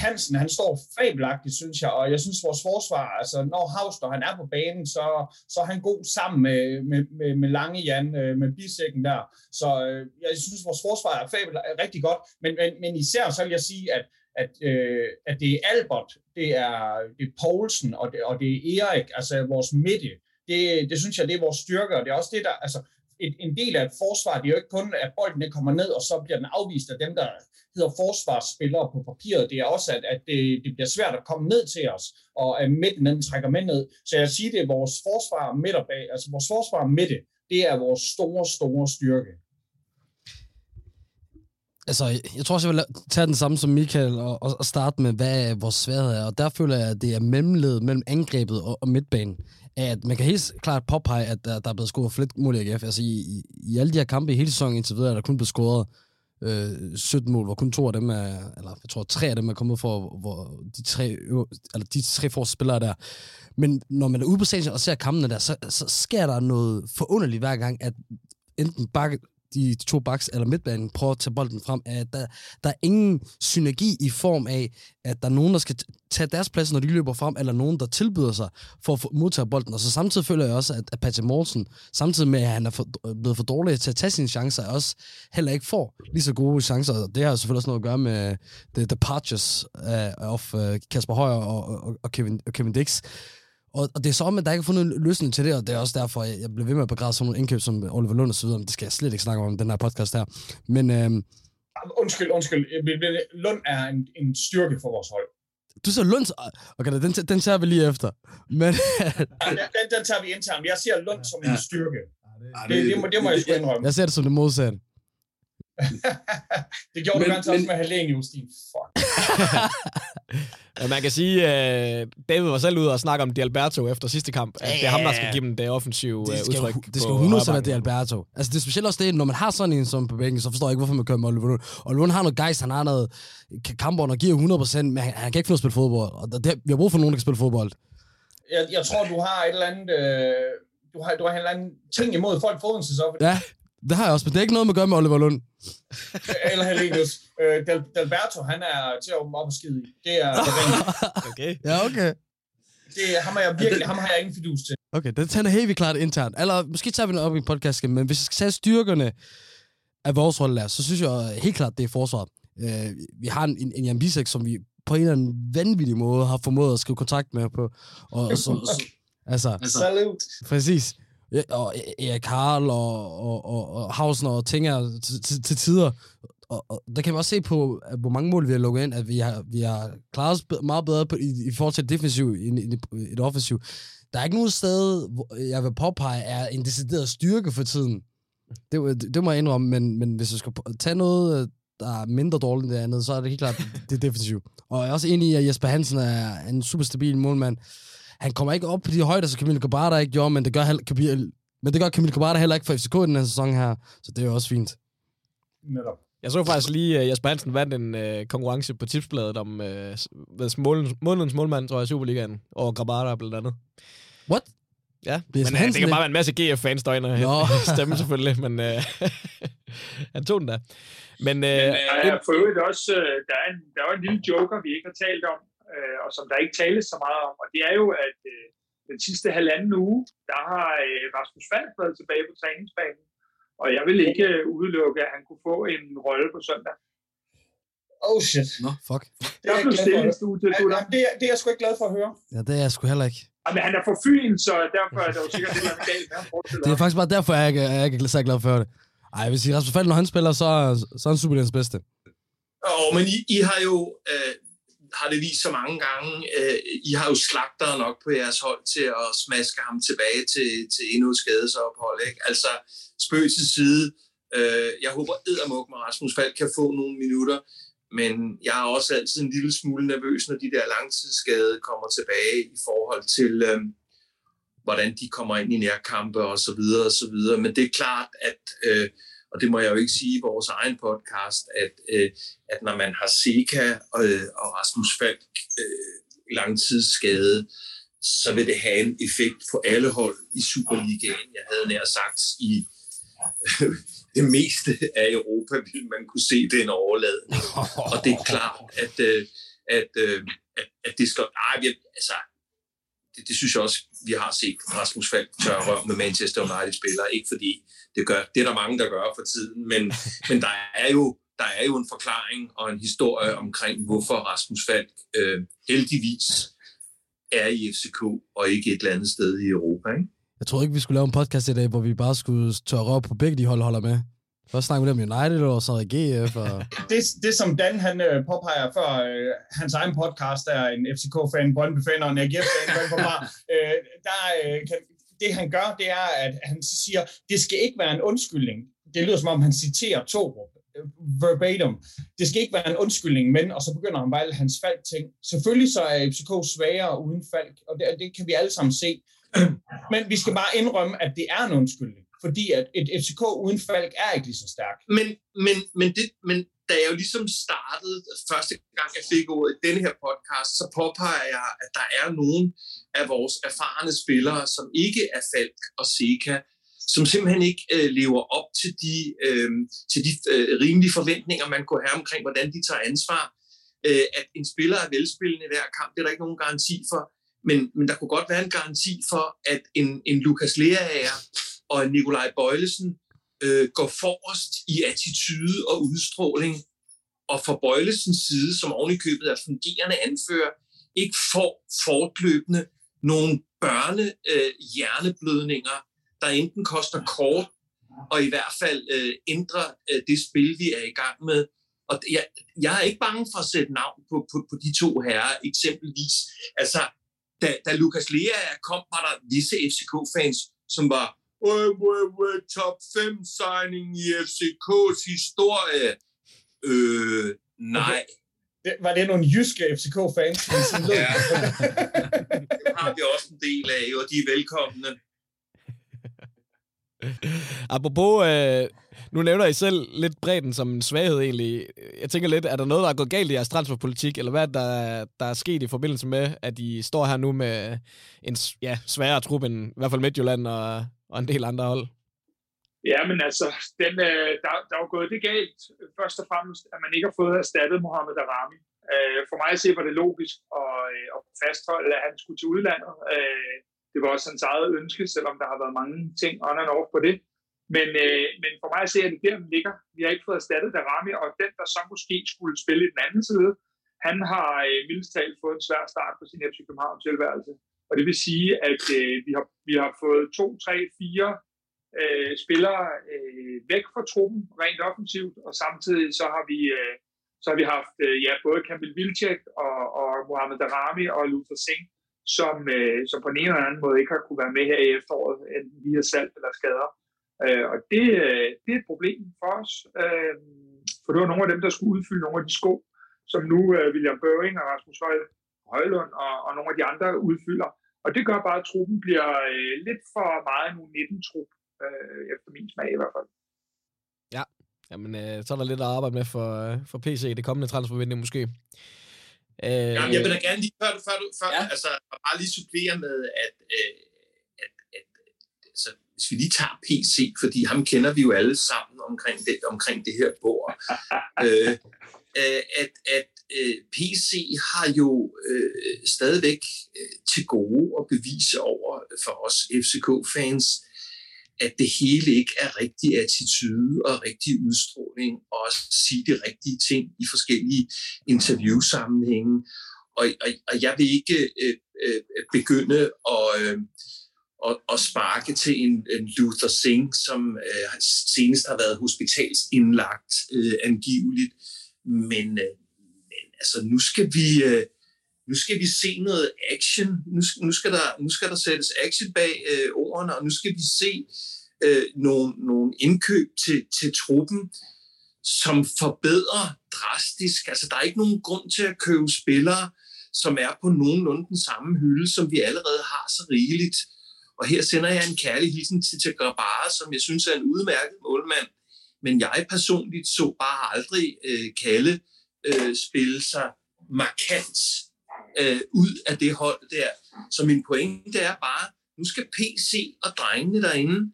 Hansen, han står fabelagtigt, synes jeg, og jeg synes, vores forsvar, altså når Havster, han er på banen, så, så er han god sammen med, med, med, med Lange Jan, øh, med bisækken der. Så øh, jeg synes, vores forsvar er, fabel, er rigtig godt, men, men, men især så vil jeg sige, at at, øh, at det er Albert, det er, det er Poulsen, og det, og det er Erik, altså vores midte. Det, det synes jeg, det er vores styrke, og det er også det, der, altså en, en del af et forsvar, det er jo ikke kun, at bolden kommer ned, og så bliver den afvist af dem, der hedder forsvarsspillere på papiret. Det er også, at, at det, det bliver svært at komme ned til os, og at midten den trækker med ned. Så jeg siger, det er vores forsvar midt og bag, altså vores forsvar midte, det er vores store, store styrke. Altså, jeg tror også, jeg vil tage den samme som Michael og, og starte med, hvad vores sværhed er. Og der føler jeg, at det er mellemledet mellem angrebet og, og midtbanen. At man kan helt klart påpege, at der, der er blevet scoret flere mål i AGF. Altså, i, i, i alle de her kampe i hele sæsonen indtil videre, er der kun blevet scoret øh, 17 mål, hvor kun to af dem er, eller jeg tror tre af dem er kommet for, hvor de tre, eller de tre forreste spillere der. Men når man er ude på stadion og ser kampene der, så, så sker der noget forunderligt hver gang, at enten bakke, de to backs eller midtbanen prøver at tage bolden frem, at der, der er ingen synergi i form af, at der er nogen, der skal tage deres plads, når de løber frem, eller nogen, der tilbyder sig for at modtage bolden. Og så samtidig føler jeg også, at, at Patrick Morsen, samtidig med, at han er for, blevet for dårlig til at tage sine chancer, også heller ikke får lige så gode chancer. Det har selvfølgelig også noget at gøre med øh, the departures uh, of uh, Kasper Højer og, og, og, Kevin, og Kevin Dix. Og, og det er så om, at der ikke er fundet en løsning til det, og det er også derfor, jeg bliver ved med at begræde sådan nogle indkøb som Oliver Lund og så videre, men det skal jeg slet ikke snakke om den her podcast her. Men, øhm, Undskyld, undskyld. Lund er en, en styrke for vores hold. Du siger Lund... Okay, den, den tager vi lige efter. Men... den, den tager vi internt. Jeg ser Lund som en styrke. Det, det, det, må, det må jeg sgu indrømme. Jeg ser det som det modsatte. det gjorde men, du ganske også med Helenius, din fuck. ja, man kan sige, at uh, David var selv ude og snakke om Di Alberto efter sidste kamp. At det er ham, der skal give dem det offensive det skal, udtryk. Det skal 100 være Di Alberto. Altså, det er specielt også det, når man har sådan en som på bænken, så forstår jeg ikke, hvorfor man kører med Oliver Lund. Og Lund har noget gejst, han har noget kampånd og giver 100%, men han, han kan ikke finde at spille fodbold. Og det, vi har brug for nogen, der kan spille fodbold. Jeg, jeg tror, du har et eller andet... Øh, du har, du har en eller anden ting imod folk for Odense, så. Ja, det har jeg også, men det er ikke noget med at gøre med Oliver Lund. Eller Helenius. Øh, Del, Delberto, han er til at op og skide i. Det er... okay. Ja, okay. Det, ham, har jeg virkelig, ham har jeg ingen fidus til. Okay, det tænder helt klart internt. Eller måske tager vi det op i podcast, men hvis vi skal tage styrkerne af vores der, så synes jeg helt klart, det er forsvaret. Øh, vi har en, en, en Jan Bisek, som vi på en eller anden vanvittig måde har formået at skrive kontakt med på. Og, og så, så, altså, Salut. Præcis. Ja, og e-, Erik Karl og, og, og, og Hausen og Tinger til, til, til tider. Og, og der kan man også se på, at hvor mange mål vi har lukket ind, at vi har, vi har klaret os meget bedre på, i, i forhold til defensiv end i, i et offensiv. Der er ikke nogen sted, hvor jeg vil påpege, er en decideret styrke for tiden. Det, det, det må jeg indrømme, men, men hvis du skal tage noget, der er mindre dårligt end det andet, så er det helt klart, det er defensivt. Og jeg er også enig i, at Jesper Hansen er en super stabil målmand. Han kommer ikke op på de højder, som Camille Cabada ikke gjorde, men det gør, Camille, men det gør Camille Cabada heller ikke for FCK i den her sæson her, så det er jo også fint. Netop. Jeg så faktisk lige, at Jesper Hansen vandt en uh, konkurrence på tipsbladet om uh, målens, målens målmand, tror jeg, i Superligaen, over Grabada blandt andet. What? Ja, det men Hansen, det kan bare være en masse GF-fans, der no. stemme selvfølgelig, men uh, han tog den da. Men, uh, men uh, for øvrigt også, uh, der, er en, der er en lille joker, vi ikke har talt om, uh, og som der ikke tales så meget om, og det er jo, at uh, den sidste halvanden uge, der har uh, Rasmus Falk været tilbage på træningsbanen, og jeg vil ikke uh, udelukke, at han kunne få en rolle på søndag. Oh shit. Nå, no, fuck. Det er blev stille i studiet, du ja, det, det er jeg sgu ikke glad for at høre. Ja, det er jeg sgu heller ikke. Men han er for fyn, så derfor er det jo sikkert det, der er galt med ham. Det er faktisk bare derfor, jeg ikke, jeg ikke er så glad for det. Ej, jeg vil sige, Rasmus Falk, når han spiller, så, så er han Superligans bedste. Åh, oh, men I, I har jo, øh, har det vist så mange gange, øh, I har jo slagter nok på jeres hold til at smaske ham tilbage til, til endnu et skadesophold, ikke? Altså, spøg til side. Øh, jeg håber eddermuk med Rasmus Falk kan få nogle minutter, men jeg er også altid en lille smule nervøs, når de der langtidsskade kommer tilbage i forhold til, øh, hvordan de kommer ind i nærkampe og så videre og så videre. Men det er klart, at, øh, og det må jeg jo ikke sige i vores egen podcast, at, øh, at når man har Seca og, øh, og Rasmus Falk øh, langtidsskade, så vil det have en effekt på alle hold i Superligaen. Jeg havde nær sagt i øh, det meste af Europa vil man kunne se den overladning. Og det er klart, at, øh, at, øh, at, at det skal... Ej, altså, det, det synes jeg også, vi har set Rasmus Falk tørre med Manchester United-spillere. Ikke fordi det gør, det er der mange, der gør for tiden, men, men der er jo der er jo en forklaring og en historie omkring, hvorfor Rasmus Falk øh, heldigvis er i FCK og ikke et eller andet sted i Europa. Ikke? Jeg tror ikke, vi skulle lave en podcast i dag, hvor vi bare skulle tørre op på begge de hold, holder med. Først snakker vi om United, og så GF. Og... det, det, som Dan han øh, påpeger før øh, hans egen podcast, er en FCK-fan, Brøndby-fan og en AGF-fan, øh, der, øh, kan, det han gør, det er, at han siger, det skal ikke være en undskyldning. Det lyder som om, han citerer Torup øh, verbatim. Det skal ikke være en undskyldning, men, og så begynder han bare alle hans Falk-ting. Selvfølgelig så er FCK svagere uden Falk, og det, det kan vi alle sammen se. Men vi skal bare indrømme, at det er en undskyldning fordi at et FCK uden Falk er ikke lige så stærk. Men, men, men, det, men da jeg jo ligesom startede første gang, jeg fik ordet i denne her podcast, så påpeger jeg, at der er nogen af vores erfarne spillere, som ikke er Falk og Seca, som simpelthen ikke øh, lever op til de, øh, til de øh, rimelige forventninger, man kunne have omkring, hvordan de tager ansvar. Øh, at en spiller er velspillende i hver kamp, det er der ikke nogen garanti for. Men, men der kunne godt være en garanti for, at en, en Lukas Leaer og Nikolaj Bøjlesen øh, går forrest i attitude og udstråling, og fra Bøjlesens side, som ovenikøbet er fungerende anfører, ikke får fortløbende nogle børne øh, hjerneblødninger, der enten koster kort, og i hvert fald øh, ændrer øh, det spil, vi er i gang med. Og jeg, jeg er ikke bange for at sætte navn på, på, på de to herrer, eksempelvis. Altså, da, da Lukas Lea kom, var der visse FCK-fans, som var øh, øh, øh, top 5 signing i FCK's historie. Øh, nej. Det, var det nogle jyske FCK-fans? ja, det har vi også en del af, og de er velkomne. Apropos, øh, nu nævner I selv lidt bredden som en svaghed egentlig. Jeg tænker lidt, er der noget, der er gået galt i jeres transferpolitik, eller hvad der, der er sket i forbindelse med, at I står her nu med en ja, sværere trup end i hvert fald Midtjylland og, og en del andre hold? Ja, men altså, den, øh, der, der er jo gået det galt, først og fremmest, at man ikke har fået erstattet Mohamed Arami. Øh, for mig at se, var det logisk at, øh, at fastholde, at han skulle til udlandet. Øh, det var også hans eget ønske, selvom der har været mange ting on and off på det. Men, øh, men for mig at se, at det der, den ligger. Vi har ikke fået erstattet Darami, og den, der så måske skulle spille i den anden side, han har øh, mildest talt fået en svær start på sin FC København tilværelse. Og det vil sige, at øh, vi, har, vi har fået to, tre, fire øh, spillere øh, væk fra truppen, rent offensivt, og samtidig så har vi, øh, så har vi haft øh, ja, både Kamil Vilcek og, og Mohamed Darami og Luther Singh, som, øh, som på en eller anden måde ikke har kunne være med her i efteråret, enten via salg eller skader. Øh, og det, øh, det er et problem for os, øh, for det var nogle af dem, der skulle udfylde nogle af de sko, som nu øh, William Børing og Rasmus Høj, Højlund og, og nogle af de andre udfylder. Og det gør bare, at truppen bliver øh, lidt for meget nu 19-trup, øh, efter min smag i hvert fald. Ja, Jamen, øh, så er der lidt at arbejde med for, øh, for PC i det kommende transfervinding måske. Øh, Jamen, jeg vil da gerne lige, før du, før du før, ja. altså, bare lige supplere med, at, øh, at, at altså, hvis vi lige tager PC, fordi ham kender vi jo alle sammen omkring det, omkring det her bord, øh, øh, at, at øh, PC har jo øh, stadigvæk øh, til gode at bevise over for os FCK-fans, at det hele ikke er rigtig attitude og rigtig udstråling, og at sige de rigtige ting i forskellige interviewsammenhænge. Og, og, og jeg vil ikke øh, øh, begynde at, øh, at, at sparke til en, en Luther Singh, som øh, senest har været hospitalsindlagt øh, angiveligt. Men, øh, men altså, nu skal vi... Øh, nu skal vi se noget action, nu, nu, skal, der, nu skal der sættes action bag øh, ordene, og nu skal vi se øh, nogle, nogle indkøb til, til truppen, som forbedrer drastisk. Altså, der er ikke nogen grund til at købe spillere, som er på nogenlunde den samme hylde, som vi allerede har så rigeligt. Og her sender jeg en kærlig hilsen til Tagrabara, som jeg synes er en udmærket målmand. Men jeg personligt så bare aldrig øh, Kalle øh, spille sig markant øh, ud af det hold der. Så min pointe er bare, nu skal PC og drengene derinde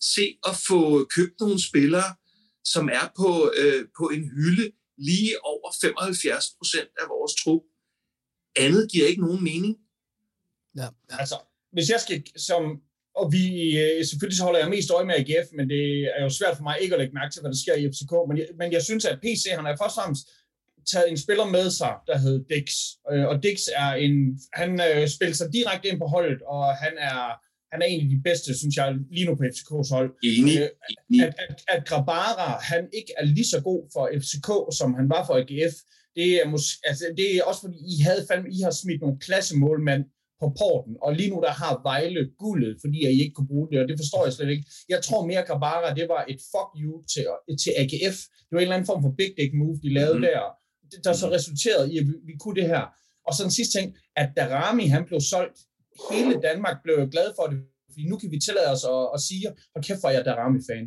se at få købt nogle spillere, som er på, øh, på en hylde lige over 75 procent af vores trup. Andet giver ikke nogen mening. Ja. Altså, hvis jeg skal, som, og vi, øh, selvfølgelig så holder jeg mest øje med AGF, men det er jo svært for mig ikke at lægge mærke til, hvad der sker i FCK, men jeg, men jeg synes, at PC, han er først og fremmest taget en spiller med sig, der hedder Dix. Øh, og Dix er en, han øh, spiller sig direkte ind på holdet, og han er, han er en af de bedste, synes jeg, lige nu på FCK's hold. Enig. Øh, at, at, at Grabara, han ikke er lige så god for FCK, som han var for AGF, det er, mås- altså, det er også fordi, I, havde fandme, I har smidt nogle klassemålmænd på porten, og lige nu der har Vejle guldet, fordi I ikke kunne bruge det, og det forstår jeg slet ikke. Jeg tror mere, Grabara, det var et fuck you til, til AGF. Det var en eller anden form for big dick move, de lavede mm-hmm. der, der så resulterede i, at vi, vi kunne det her. Og så den sidste ting, at Darami, han blev solgt hele Danmark blev jo glad for det, fordi nu kan vi tillade os at, at sige, og kæft hvor jeg er Darami-fan.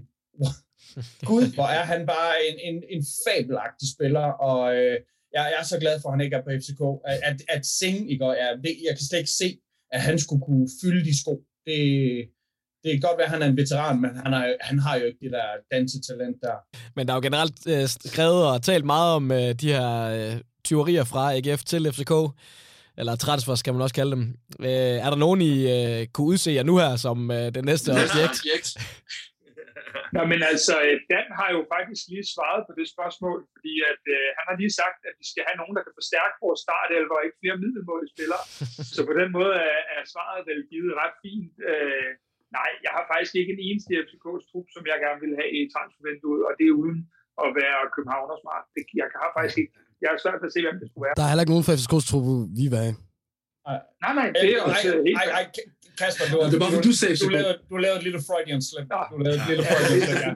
Gud, hvor er han bare en, en, en fabelagtig spiller, og øh, jeg, jeg er så glad for, at han ikke er på FCK. At, at, at Singh, ikke, er, det, jeg kan slet ikke se, at han skulle kunne fylde de sko. Det, det kan godt være, at han er en veteran, men han, er, han har jo ikke det der dansetalent der. Men der er jo generelt øh, skrevet og talt meget om øh, de her øh, tyverier fra AGF til FCK eller transfer skal man også kalde dem. Øh, er der nogen, I øh, kunne udse jer nu her som øh, den næste objekt? Nå, men altså, øh, Dan har jo faktisk lige svaret på det spørgsmål, fordi at, øh, han har lige sagt, at vi skal have nogen, der kan forstærke vores startelver og ikke flere middelmålige spillere. Så på den måde er, er svaret vel givet ret fint. Øh, nej, jeg har faktisk ikke en eneste FCK's trup, som jeg gerne vil have i transfervinduet, og det er uden at være Københavnersmart. Det, jeg har faktisk ikke jeg er svært at se, hvem det skulle være. Der er heller ikke nogen fra FCK's trup, vi vil have. Nej, nej, det er også helt... Ej, ej, Kasper, du, det er bare, du, du sagde du, lavede, du lavede et lille Freudian slip. Du lavede et lille Freudian slip, ja.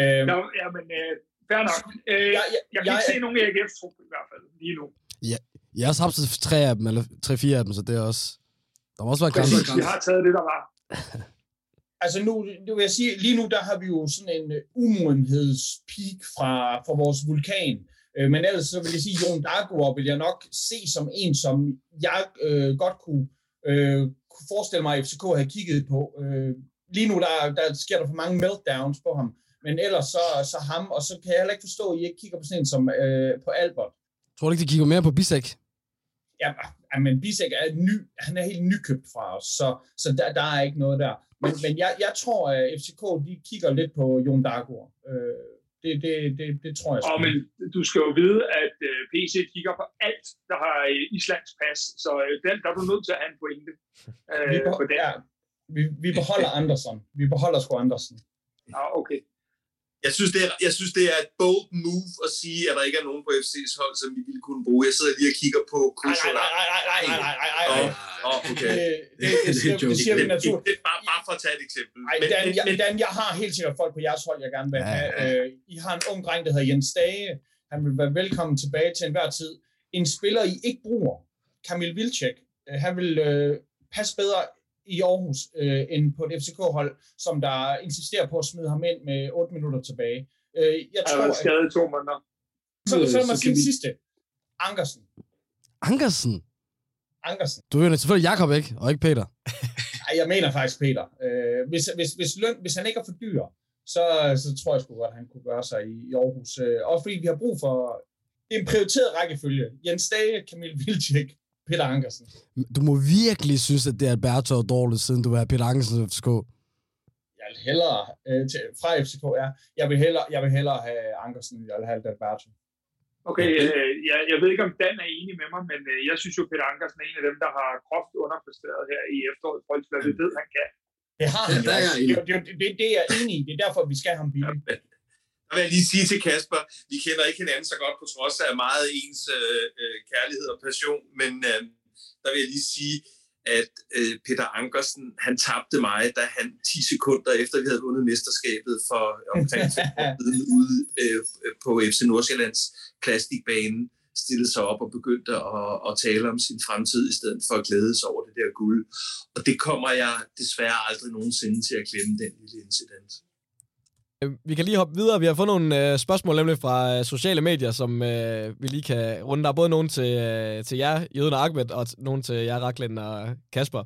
Øhm, ja, ja, men øh, fair nok. Øh, jeg, jeg, jeg kan jeg, ikke se nogen AGF's trup i hvert fald, lige nu. Ja, jeg har også haft tre af dem, eller tre-fire af dem, så det er også... Der må også være grænser. Vi har taget det, der var. altså nu, det vil jeg sige, lige nu der har vi jo sådan en uh, umodenhedspeak fra, fra vores vulkan. Uh, men ellers så vil jeg sige, Jon Dagur vil jeg nok se som en, som jeg uh, godt kunne, uh, kunne forestille mig, at FCK havde kigget på. Uh, lige nu der, der sker der for mange meltdowns på ham. Men ellers så, så ham, og så kan jeg heller ikke forstå, at I ikke kigger på sådan en som uh, på Albert. Tror du ikke, de kigger mere på Bisek? Ja, men Bisek er ny, han er helt nykøbt fra os, så, så der, der er ikke noget der. Men, men jeg, jeg tror, at FCK de kigger lidt på Jon Dagur. Øh, det, det, det, det tror jeg. Og men du skal jo vide, at øh, PC kigger på alt, der har Islands pas, så uh, den, der er du nødt til at have en pointe. Uh, vi, behold, på den. Ja, vi, vi beholder Andersen. Vi beholder sgu Andersen. Ja, okay. Jeg synes, det er, jeg synes, det er et bold move at sige, at der ikke er nogen på FC's hold, som vi ville kunne bruge. Jeg sidder lige og kigger på kurser. Nej, nej, nej, nej, nej, nej, nej, nej. okay. Det, det, det, siger, det siger vi naturligt. Det, bare, bare for at tage et eksempel. Nej, men, Dan, jeg, Dan, jeg har helt sikkert folk på jeres hold, jeg gerne vil have. Ja, ja. I har en ung dreng, der hedder Jens Dage. Han vil være velkommen tilbage til enhver tid. En spiller, I ikke bruger, Kamil Vilcek, han vil øh, passe bedre i Aarhus øh, end på et FCK-hold, som der insisterer på at smide ham ind med 8 minutter tilbage. Øh, jeg tror, han skadet i to måneder. Så, så lad mig sige den sidste. Ankersen. Ankersen? Ankersen. Du er selvfølgelig Jakob, ikke? Og ikke Peter. Nej, jeg mener faktisk Peter. Øh, hvis, hvis, hvis, løn, hvis han ikke er for dyr, så, så tror jeg sgu godt, at han kunne gøre sig i, i Aarhus. Øh, også fordi vi har brug for en prioriteret rækkefølge. Jens Dage, Kamil Vilcek, Peter Ankersen. Du må virkelig synes, at det er Alberto dårligt, siden du have Peter Ankersen FCK vil hellere, øh, til, fra FCK, ja, jeg vil hellere, jeg vil hellere have Ankersen, jeg vil have Alberto. Okay, øh, jeg, jeg ved ikke, om Dan er enig med mig, men øh, jeg synes jo, Peter Ankersen er en af dem, der har groft underpræsteret her i efteråret, hvad vi ved, han kan. Det har han ja, jo det, det, det, det, er jeg enig i. Det er derfor, vi skal have ham billigt. Der vil jeg lige sige til Kasper, vi kender ikke hinanden så godt, på trods af meget ens øh, øh kærlighed og passion, men øh, der vil jeg lige sige, at øh, Peter Ankersen, han tabte mig, da han 10 sekunder efter, vi havde vundet mesterskabet for omkring ude øh, på FC Nordsjællands plastikbane, stillede sig op og begyndte at, at tale om sin fremtid, i stedet for at glæde sig over det der guld. Og det kommer jeg desværre aldrig nogensinde til at glemme, den lille incident. Øhm, vi kan lige hoppe videre. Vi har fået nogle øh, spørgsmål nemlig fra øh, sociale medier, som øh, vi lige kan runde. Der er både nogen til, øh, til jer, Jøden og Ahmed, og nogen til jer, Raklen og Kasper.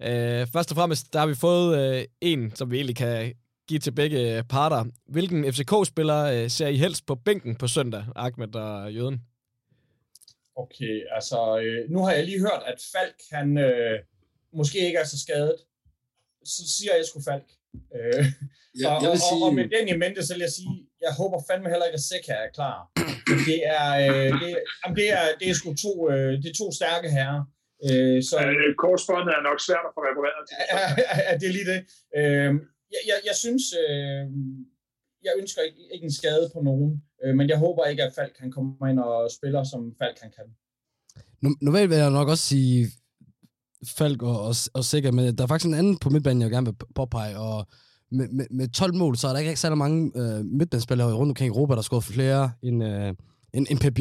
Øh, først og fremmest, der har vi fået øh, en, som vi egentlig kan give til begge parter. Hvilken FCK-spiller øh, ser I helst på bænken på søndag, Ahmed og Jøden? Okay, altså øh, nu har jeg lige hørt, at Falk han øh, måske ikke er så skadet. Så siger jeg sgu Falk. Øh, ja, og, jeg vil sige... og, og med den i mente, så vil jeg sige, jeg håber fandme heller ikke, at Seca er klar. Det er, øh, det, jamen det er, det er sgu to, øh, det er to stærke herrer. Øh, så, øh, korsbåndet er nok svært at få repareret til. Ja, ja, det er lige det. Øh, jeg, jeg, jeg synes, øh, jeg ønsker ikke, ikke en skade på nogen, øh, men jeg håber ikke, at Falk kan komme ind og spiller, som Falk kan kan. Normalt vil jeg nok også sige Falk og, og, og Sikker, men der er faktisk en anden på midtbanen, jeg gerne vil påpege, og med, med, med 12 mål, så er der ikke særlig mange øh, midtbanespillere rundt omkring Europa, der har skåret flere end, øh, end, end Pep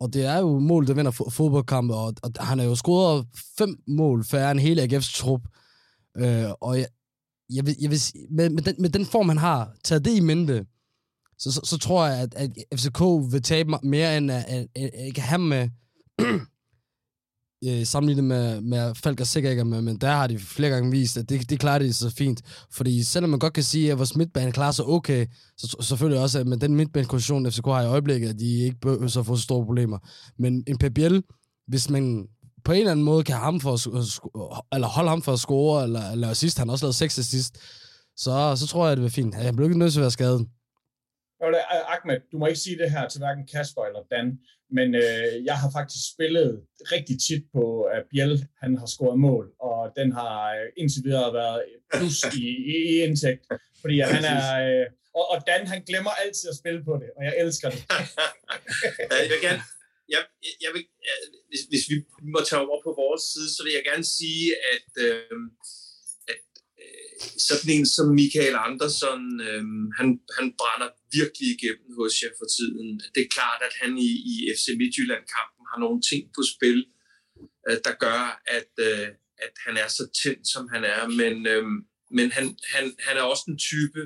Og det er jo mål, der vinder fodboldkampe, og, og han har jo scoret fem mål færre end hele AGF's trup. Øh, og jeg, jeg vil, jeg vil, med, med, den, med den form, han har, taget det i mente, så, så, så tror jeg, at, at FCK vil tabe mere end at, at, at, at ikke have ham med øh, sammenlignet med, med Falk og sikkert ikke med, men der har de flere gange vist, at det, det klarer de så fint. Fordi selvom man godt kan sige, at vores midtbane klarer sig okay, så selvfølgelig også, at med den midtbanekondition, FCK har i øjeblikket, at de ikke behøver så få så store problemer. Men en PBL, hvis man på en eller anden måde kan ham for at, eller holde ham for at score, eller, eller sidst, han har også lavet seks assist, så, så tror jeg, det vil fint. Han bliver ikke nødt til at være skadet. Ahmed, du må ikke sige det her til hverken Kasper eller Dan, men øh, jeg har faktisk spillet rigtig tit på, at Biel han har scoret mål, og den har øh, indtil videre været plus i, i, i indtægt, fordi han er... Øh, og, og Dan, han glemmer altid at spille på det, og jeg elsker det. jeg, vil gerne, jeg, jeg vil, hvis, hvis vi må tage over på vores side, så vil jeg gerne sige, at, at øh, sådan en som Michael Andersen, øh, han, han brænder virkelig igennem hos jer for tiden. Det er klart, at han i, i FC Midtjylland-kampen har nogle ting på spil, øh, der gør, at, øh, at han er så tændt, som han er. Men, øh, men han, han, han er også en type,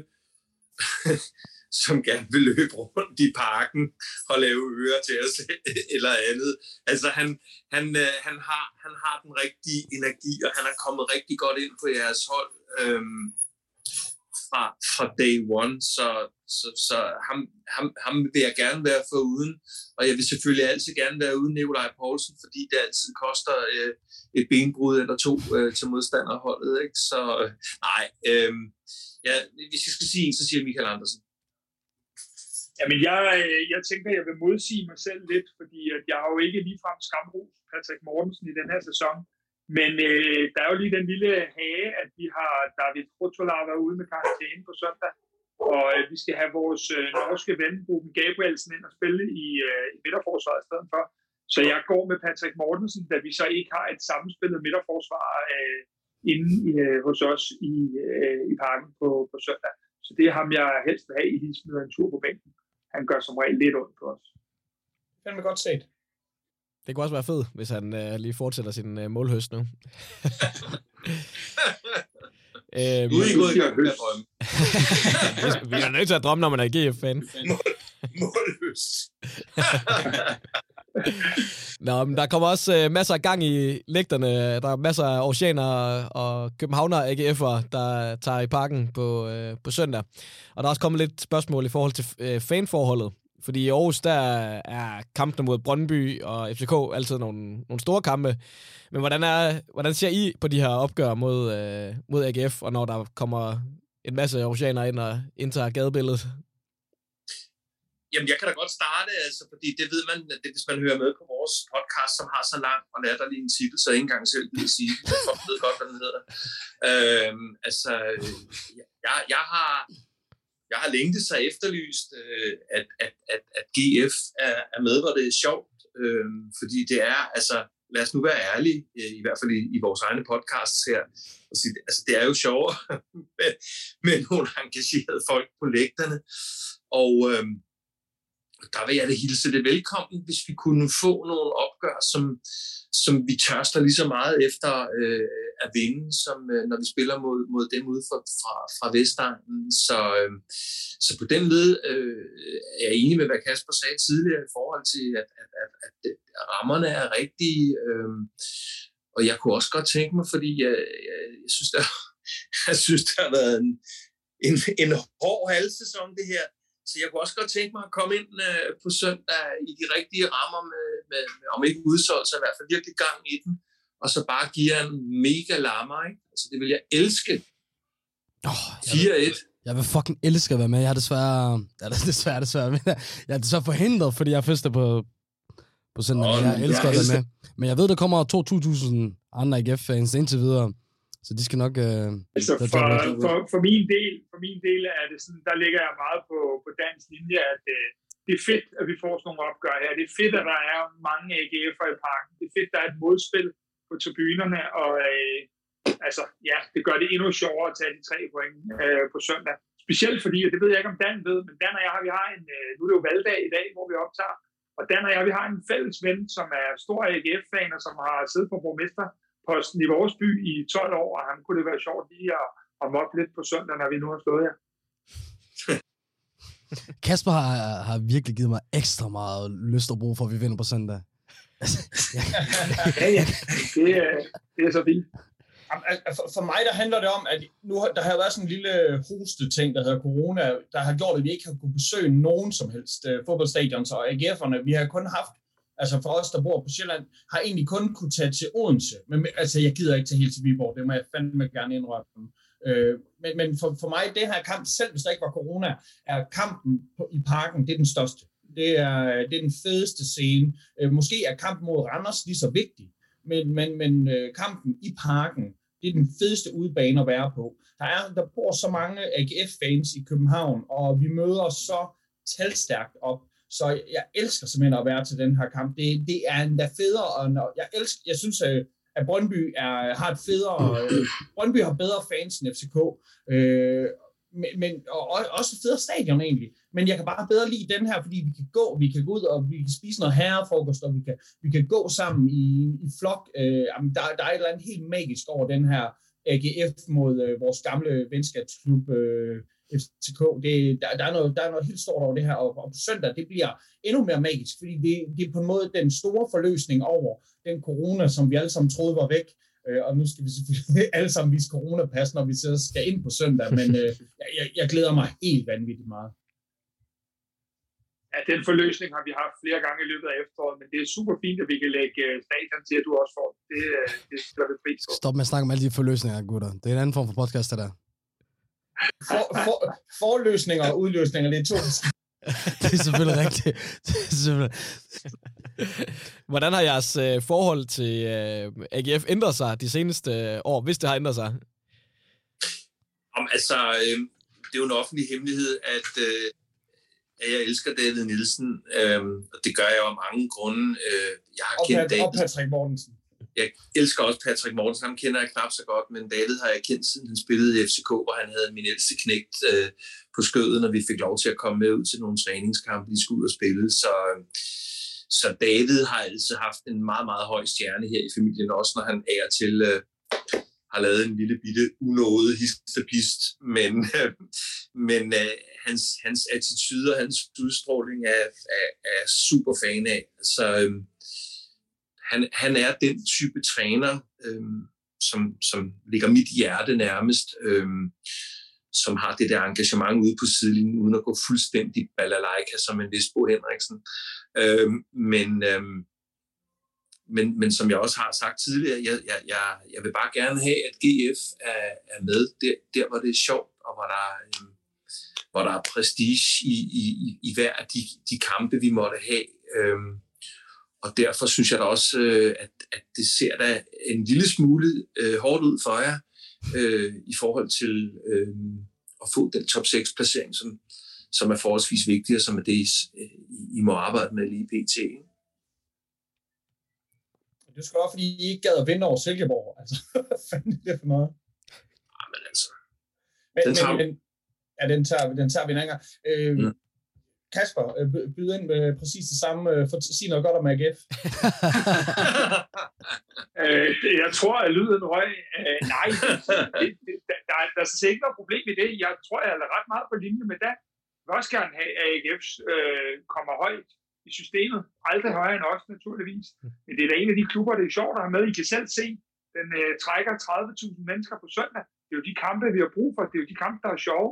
som gerne vil løbe rundt i parken og lave ører til os eller andet. Altså han, han, øh, han, har, han har den rigtige energi, og han er kommet rigtig godt ind på jeres hold øhm, fra, fra day one, så, så, så ham, ham, ham vil jeg gerne være for uden, og jeg vil selvfølgelig altid gerne være uden Nikolaj Poulsen, fordi det altid koster øh, et benbrud eller to øh, til modstanderholdet. Ikke? Så øh, nej, øh, ja, hvis jeg skal sige en, så siger Michael Andersen. Jamen, jeg, øh, jeg tænker, jeg vil modsige mig selv lidt, fordi at jeg har jo ikke ligefrem skamros Patrick Mortensen i den her sæson. Men øh, der er jo lige den lille hage, at vi har David Rotola ude med karantæne på søndag. Og øh, vi skal have vores øh, norske ven, Ruben Gabrielsen, ind og spille i, øh, i midterforsvaret i stedet for. Så jeg går med Patrick Mortensen, da vi så ikke har et sammenspillet midterforsvar øh, inde øh, hos os i, øh, i parken på, på søndag. Så det er ham, jeg helst vil have i lige smider en tur på bænken han gør som regel lidt ondt på os. Det er godt set. Det kunne også være fedt, hvis han øh, lige fortsætter sin øh, målhøst nu. øhm, er I i gang drømme. vi er nødt til at drømme, når man er GF-fan. Målhøst. Nå, men der kommer også øh, masser af gang i lægterne. Der er masser af oceaner og københavner AGF'er, der tager i parken på, øh, på søndag. Og der er også kommet lidt spørgsmål i forhold til øh, fanforholdet. Fordi i Aarhus, der er kampene mod Brøndby og FCK altid nogle, nogle store kampe. Men hvordan, er, hvordan ser I på de her opgør mod, øh, mod AGF, og når der kommer en masse oceaner ind og indtager gadebilledet? Jamen, jeg kan da godt starte, altså, fordi det ved man, det, hvis man hører med på vores podcast, som har så lang og latterlig en titel, så ikke engang selv vil sige, jeg ved godt, hvad den hedder. Øhm, altså, øh, jeg, jeg har, jeg har længe så efterlyst, øh, at, at, at, at GF er, er med, hvor det er sjovt, øh, fordi det er, altså, lad os nu være ærlige, øh, i hvert fald i, i vores egne podcasts her, og sige, altså, det er jo sjovere med, med nogle engagerede folk på lægterne, og, øh, der vil jeg da hilse det velkommen, hvis vi kunne få nogle opgør, som, som vi tørster lige så meget efter øh, at vinde, som øh, når vi spiller mod, mod dem ude fra, fra, fra Vestegnen. Så, øh, så på den led øh, er jeg enig med, hvad Kasper sagde tidligere i forhold til, at, at, at, at, at rammerne er rigtige. Øh, og jeg kunne også godt tænke mig, fordi jeg, jeg, jeg synes, der, jeg synes, der har været en, en, en hård halvsæson, det her. Så jeg kunne også godt tænke mig at komme ind øh, på søndag i de rigtige rammer, med, med, med om ikke udsolgt, så i hvert fald virkelig gang i den, og så bare give en mega lammer, ikke? Altså det vil jeg elske. Oh, 4-1. Jeg vil fucking elske at være med. Jeg er desværre, det er desværre, desværre, men jeg er desværre forhindret, fordi jeg er fester på, på søndag. Oh, jeg elsker jeg at være med. Men jeg ved, der kommer 2.000 andre IGF-fans indtil videre. Så de skal nok... Øh, altså for, for, for, min del, for min del er det sådan, der ligger jeg meget på, på dansk linje, at øh, det er fedt, at vi får sådan nogle opgør her. Det er fedt, at der er mange AGF'er i parken. Det er fedt, at der er et modspil på tribunerne, og øh, altså, ja, det gør det endnu sjovere at tage de tre point øh, på søndag. Specielt fordi, og det ved jeg ikke, om Dan ved, men Dan og jeg, vi har en, øh, nu er det jo valgdag i dag, hvor vi optager, og Dan og jeg, vi har en fælles ven, som er stor AGF-fan, og som har siddet på borgmester posten i vores by i 12 år, og han kunne det være sjovt lige at, at mobbe lidt på søndag, når vi nu har stået her. Kasper har, har virkelig givet mig ekstra meget lyst at bruge, for at vi vinder på søndag. ja, ja. Det, er, det er så vildt. For mig der handler det om, at nu der har været sådan en lille hoste ting, der hedder corona, der har gjort, at vi ikke har kunnet besøge nogen som helst uh, fodboldstadions og AGF'erne. Vi har kun haft altså for os, der bor på Sjælland, har egentlig kun kunne tage til Odense. Men altså, jeg gider ikke tage helt til Viborg, det må jeg fandme gerne indrømme. Øh, men men for, for mig, det her kamp, selv hvis der ikke var corona, er kampen på, i parken, det er den største. Det er, det er den fedeste scene. Øh, måske er kampen mod Randers lige så vigtig, men, men, men øh, kampen i parken, det er den fedeste udbane at være på. Der, er, der bor så mange AGF-fans i København, og vi møder så talstærkt op så jeg elsker simpelthen at være til den her kamp. Det, det er endda federe, og når, jeg, elsker, jeg synes, at Brøndby er, har et federe, øh, Brøndby har bedre fans end FCK, øh, men, men og, og også et federe stadion egentlig. Men jeg kan bare bedre lide den her, fordi vi kan gå, vi kan gå ud og vi kan spise noget herrefrokost, og vi kan, vi kan gå sammen i, i flok. Øh, jamen, der, der er et eller andet helt magisk over den her AGF mod øh, vores gamle venskabsklub øh, FCK. Det, der, der, er noget, der er noget helt stort over det her, og, og på søndag, det bliver endnu mere magisk, fordi det, det er på en måde den store forløsning over den corona, som vi alle sammen troede var væk, øh, og nu skal vi selvfølgelig alle sammen vise coronapas, når vi så skal ind på søndag, men øh, jeg, jeg glæder mig helt vanvittigt meget. Ja, den forløsning har vi haft flere gange i løbet af efteråret, men det er super fint, at vi kan lægge øh, stadion til, at du også får det. Det skal vi pris Stop med at snakke om alle de forløsninger, gutter. Det er en anden form for podcast, det der. For, for, forløsninger og udløsninger, det er to det er selvfølgelig rigtigt. Det er selvfølgelig... Hvordan har jeres øh, forhold til øh, AGF ændret sig de seneste øh, år, hvis det har ændret sig? Om, altså, øh, det er jo en offentlig hemmelighed, at, øh, at jeg elsker David Nielsen, øh, og det gør jeg jo af mange grunde. Øh, jeg har og, kendt Pat, David. og Patrick Mortensen. Jeg elsker også Patrick Mortensen, ham kender jeg knap så godt, men David har jeg kendt siden han spillede i FCK, hvor han havde min ældste knægt øh, på skødet, når vi fik lov til at komme med ud til nogle træningskampe, de skulle ud og spille. Så, øh, så David har altid haft en meget, meget høj stjerne her i familien, også når han er til øh, har lavet en lille bitte unåde histopist, men, øh, men øh, hans, hans attitude og hans udstråling er, er, er super fan af. Så, øh, han, han er den type træner, øhm, som, som ligger mit hjerte nærmest, øhm, som har det der engagement ude på sidelinjen, uden at gå fuldstændig balalaika som en vis Bo Henriksen. Øhm, men, øhm, men, men som jeg også har sagt tidligere, jeg, jeg, jeg, jeg vil bare gerne have, at GF er, er med der, der, hvor det er sjovt, og hvor der, øhm, hvor der er prestige i, i, i hver af de, de kampe, vi måtte have. Øhm, og derfor synes jeg da også, øh, at, at det ser da en lille smule øh, hårdt ud for jer øh, i forhold til øh, at få den top 6-placering, som, som er forholdsvis vigtig, og som er det, I, I må arbejde med lige pt. Det er sgu også, fordi I ikke gad at vinde over Silkeborg. Altså, hvad fanden er det for noget? Ja, men altså, Men, Den tager men, men, ja, den tager, vi- den tager vi en anden gang. Øh, Mm. Kasper, øh, ind med præcis det samme. Øh, for, sig noget godt om AGF. Øh, jeg tror, at lyden røg. Øh, nej, det, det, der, der, er- der er sådan ikke noget problem i det. Jeg tror, jeg er ret meget på linje med det. Jeg vil også gerne have, at AGF øh, kommer højt i systemet. Aldrig højere end os, naturligvis. Men det er da en af de klubber, det er sjovt at have med. I kan selv se, den øh, trækker 30.000 mennesker på søndag. Det er jo de kampe, vi har brug for. Det er jo de kampe, der er sjove.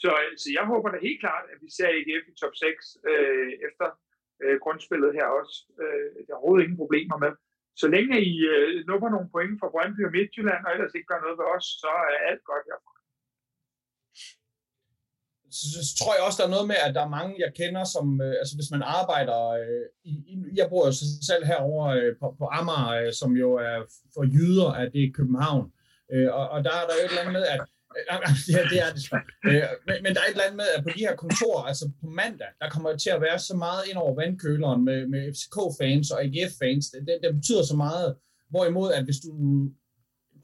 Så, så jeg håber da helt klart, at vi ser AGF i top 6 øh, efter øh, grundspillet her også. Øh, der er overhovedet ingen problemer med. Så længe I øh, nupper nogle point fra Brøndby og Midtjylland, og ellers ikke gør noget ved os, så er alt godt her. så, så tror jeg også, der er noget med, at der er mange, jeg kender, som, øh, altså hvis man arbejder, øh, i, i, jeg bor jo selv herovre øh, på, på Amager, øh, som jo er for jyder, at det er København. Øh, og, og der er der jo et eller andet med, at ja, det, er- det øh, men, men der er et eller andet med, at på de her kontorer, altså på mandag, der kommer til at være så meget ind over vandkøleren med, med FCK-fans og AGF-fans. Det, det, det betyder så meget. Hvorimod, at hvis du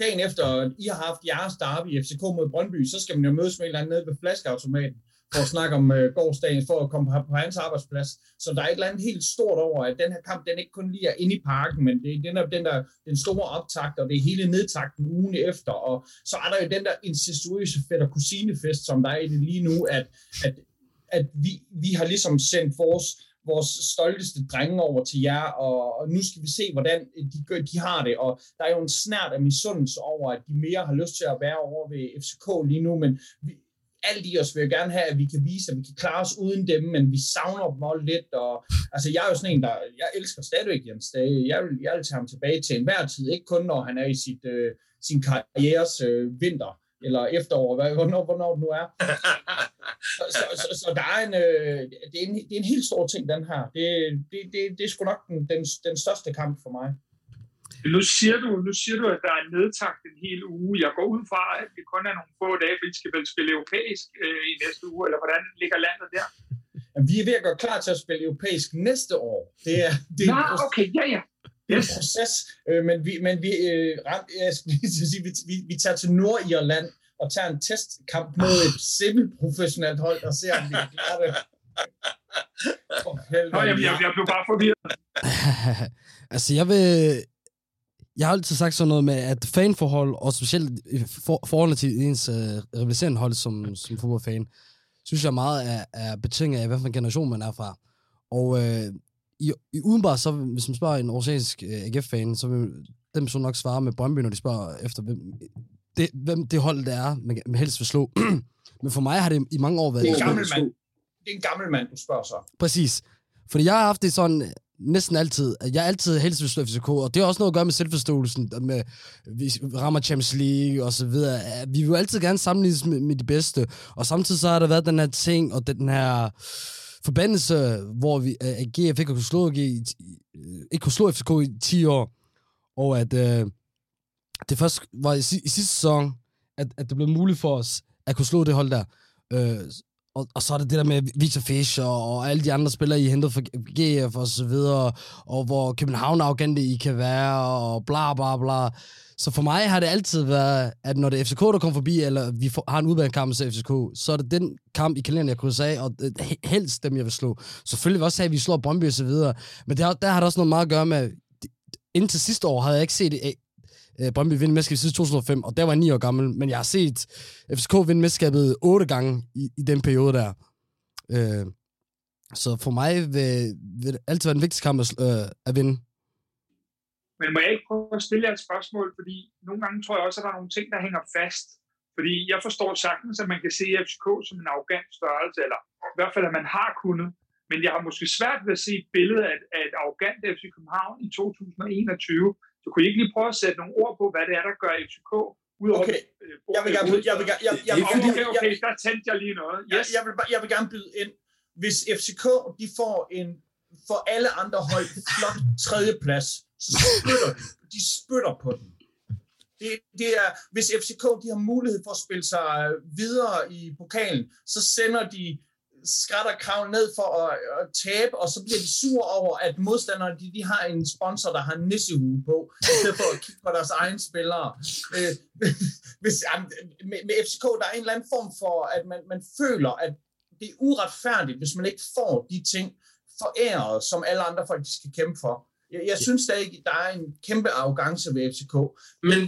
dagen efter, I har haft jeres derby i FCK mod Brøndby, så skal man jo mødes med en eller anden nede ved flaskeautomaten for at snakke om øh, gårdsdagen, for at komme på, på hans arbejdsplads. Så der er et eller andet helt stort over, at den her kamp, den ikke kun lige er inde i parken, men det er den, der, den, der, den store optakt, og det er hele nedtakten ugen efter, og så er der jo den der incestuøse fætter kusinefest, som der er i det lige nu, at, at, at vi, vi har ligesom sendt vores vores stolteste drenge over til jer, og, og nu skal vi se, hvordan de, gør, de har det, og der er jo en snært af misundelse over, at de mere har lyst til at være over ved FCK lige nu, men vi, alt i os vil jo gerne have, at vi kan vise, at vi kan klare os uden dem, men vi savner dem også lidt, og altså jeg er jo sådan en, der, jeg elsker stadigvæk Jens Dage, jeg vil, jeg vil tage ham tilbage til enhver tid, ikke kun når han er i sit, øh, sin karrieres øh, vinter, eller efterår, hvad, hvornår, hvornår det nu er. Så, så, så, så der er en, øh, det, er en, det er en helt stor ting, den her. Det, det, det, det er sgu nok den, den, den største kamp for mig. Nu siger, du, nu siger du, at der er nedtagt en hel uge. Jeg går ud fra, at det kun er nogle få dage, for I skal vel spille europæisk øh, i næste uge, eller hvordan ligger landet der? vi er ved at gøre klar til at spille europæisk næste år. Det er, det er, Nå, okay, ja, ja. det er en proces, øh, men vi, men vi, øh, ram, jeg skal lige til at sige, vi, vi, vi tager til Nordirland og tager en testkamp mod et semi-professionelt hold og ser, om vi kan klare det. Helvede. Nå, jamen, jeg, jeg blev bare forvirret. altså, jeg vil... Jeg har altid sagt sådan noget med, at fanforhold, og specielt for, forholdet til ens uh, rivaliserende hold som, som fodboldfan, synes jeg meget er, er betinget af, hvad for en generation man er fra. Og øh, i, i udenbart, så hvis man spørger en oceansk øh, AGF-fan, så vil dem så nok svare med Brøndby, når de spørger efter, hvem det, hvem det hold, der er, man, man helst vil slå. Men for mig har det i mange år været... Det er en gammel mand. Det er en gammel mand, du spørger så. Præcis. Fordi jeg har haft det sådan øh, næsten altid, at jeg altid helst vil slå FCK, og det har også noget at gøre med selvforståelsen, med vi rammer Champions League og så videre. Vi vil jo altid gerne sammenlignes med, med de bedste, og samtidig så har der været den her ting, og den her forbandelse, hvor vi, at GF øh, ikke kunne slå, ikke kunne slå FCK i 10 år, og at øh, det først var i, i sidste sæson, at, at det blev muligt for os at kunne slå det hold der. Øh, og, og så er det det der med Victor Fischer og alle de andre spillere, I hentede fra GF og så videre, og hvor København arrogante I kan være, og bla bla bla. Så for mig har det altid været, at når det er FCK, der kommer forbi, eller vi får, har en udbanekamp til FCK, så er det den kamp i kalenderen, jeg krydser af, og øh, helst dem, jeg vil slå. Selvfølgelig vil også have, at vi slår Brøndby og så videre, men der, der har det også noget meget at gøre med, indtil sidste år havde jeg ikke set øh, Brøndby vinde mesterskabet siden 2005, og der var jeg 9 år gammel, men jeg har set FCK vinde mesterskabet 8 gange i, i den periode der. Øh, så for mig vil, vil det altid være den vigtigste kamp at, øh, at vinde. Men må jeg ikke prøve at stille jer et spørgsmål, fordi nogle gange tror jeg også, at der er nogle ting, der hænger fast. Fordi jeg forstår sagtens, at man kan se FCK som en arrogant størrelse, eller i hvert fald, at man har kunnet. Men jeg har måske svært ved at se et billede af, af et arrogant FC København i 2021, så kunne I ikke lige prøve at sætte nogle ord på, hvad det er, der gør FCK Udover, okay, øh, jeg vil gerne byde, jeg vil, jeg, jeg, jeg, okay, okay, okay, der tændte jeg lige noget. Yes. Jeg, jeg, vil, jeg vil gerne byde ind, hvis FCK de får en for alle andre hold flot tredjeplads, så spytter de. De spytter på den. Det, det er, hvis FCK de har mulighed for at spille sig videre i pokalen, så sender de skrætter krav ned for at, at tabe, og så bliver de sure over, at modstanderne de, de har en sponsor, der har en nissehue på, i stedet for at kigge på deres egne spillere. Øh, hvis, med, med FCK, der er en eller anden form for, at man, man føler, at det er uretfærdigt, hvis man ikke får de ting foræret, som alle andre folk de skal kæmpe for. Jeg, jeg synes stadig, der er en kæmpe arrogance ved FCK. Men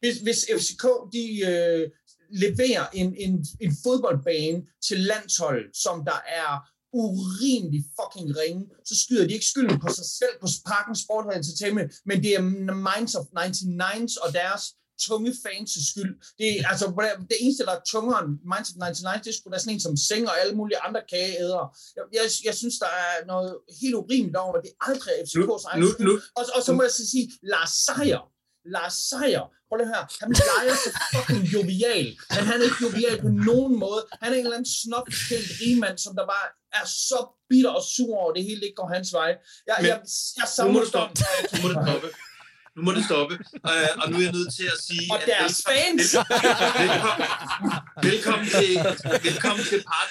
hvis, hvis FCK de, øh, leverer en, en, en fodboldbane til landshold, som der er urimelig fucking ringe, så skyder de ikke skylden på sig selv på Parken Sport Entertainment, men det er Minds of 99's og deres tunge fans skyld. Det er altså det eneste, der er tungere end Minds of 99, det er sgu da sådan en som Seng og alle mulige andre kageæder. Jeg, jeg, jeg, synes, der er noget helt urimeligt over, at det aldrig er FCK's egen skyld. Og, og så må jeg så sige, Lars Seier, Lars Seier, prøv lige at høre, han leger så fucking jovial, men han er ikke jovial på nogen måde. Han er en eller anden snopkendt rigmand, som der bare er så bitter og sur over, det hele ikke går hans vej. Jeg, men, jeg, jeg nu må du stoppe. Nu må du stoppe. Nu må det stoppe. Uh, og nu er jeg nødt til at sige... Og deres fans! Velkommen, velkommen, til, velkommen til part,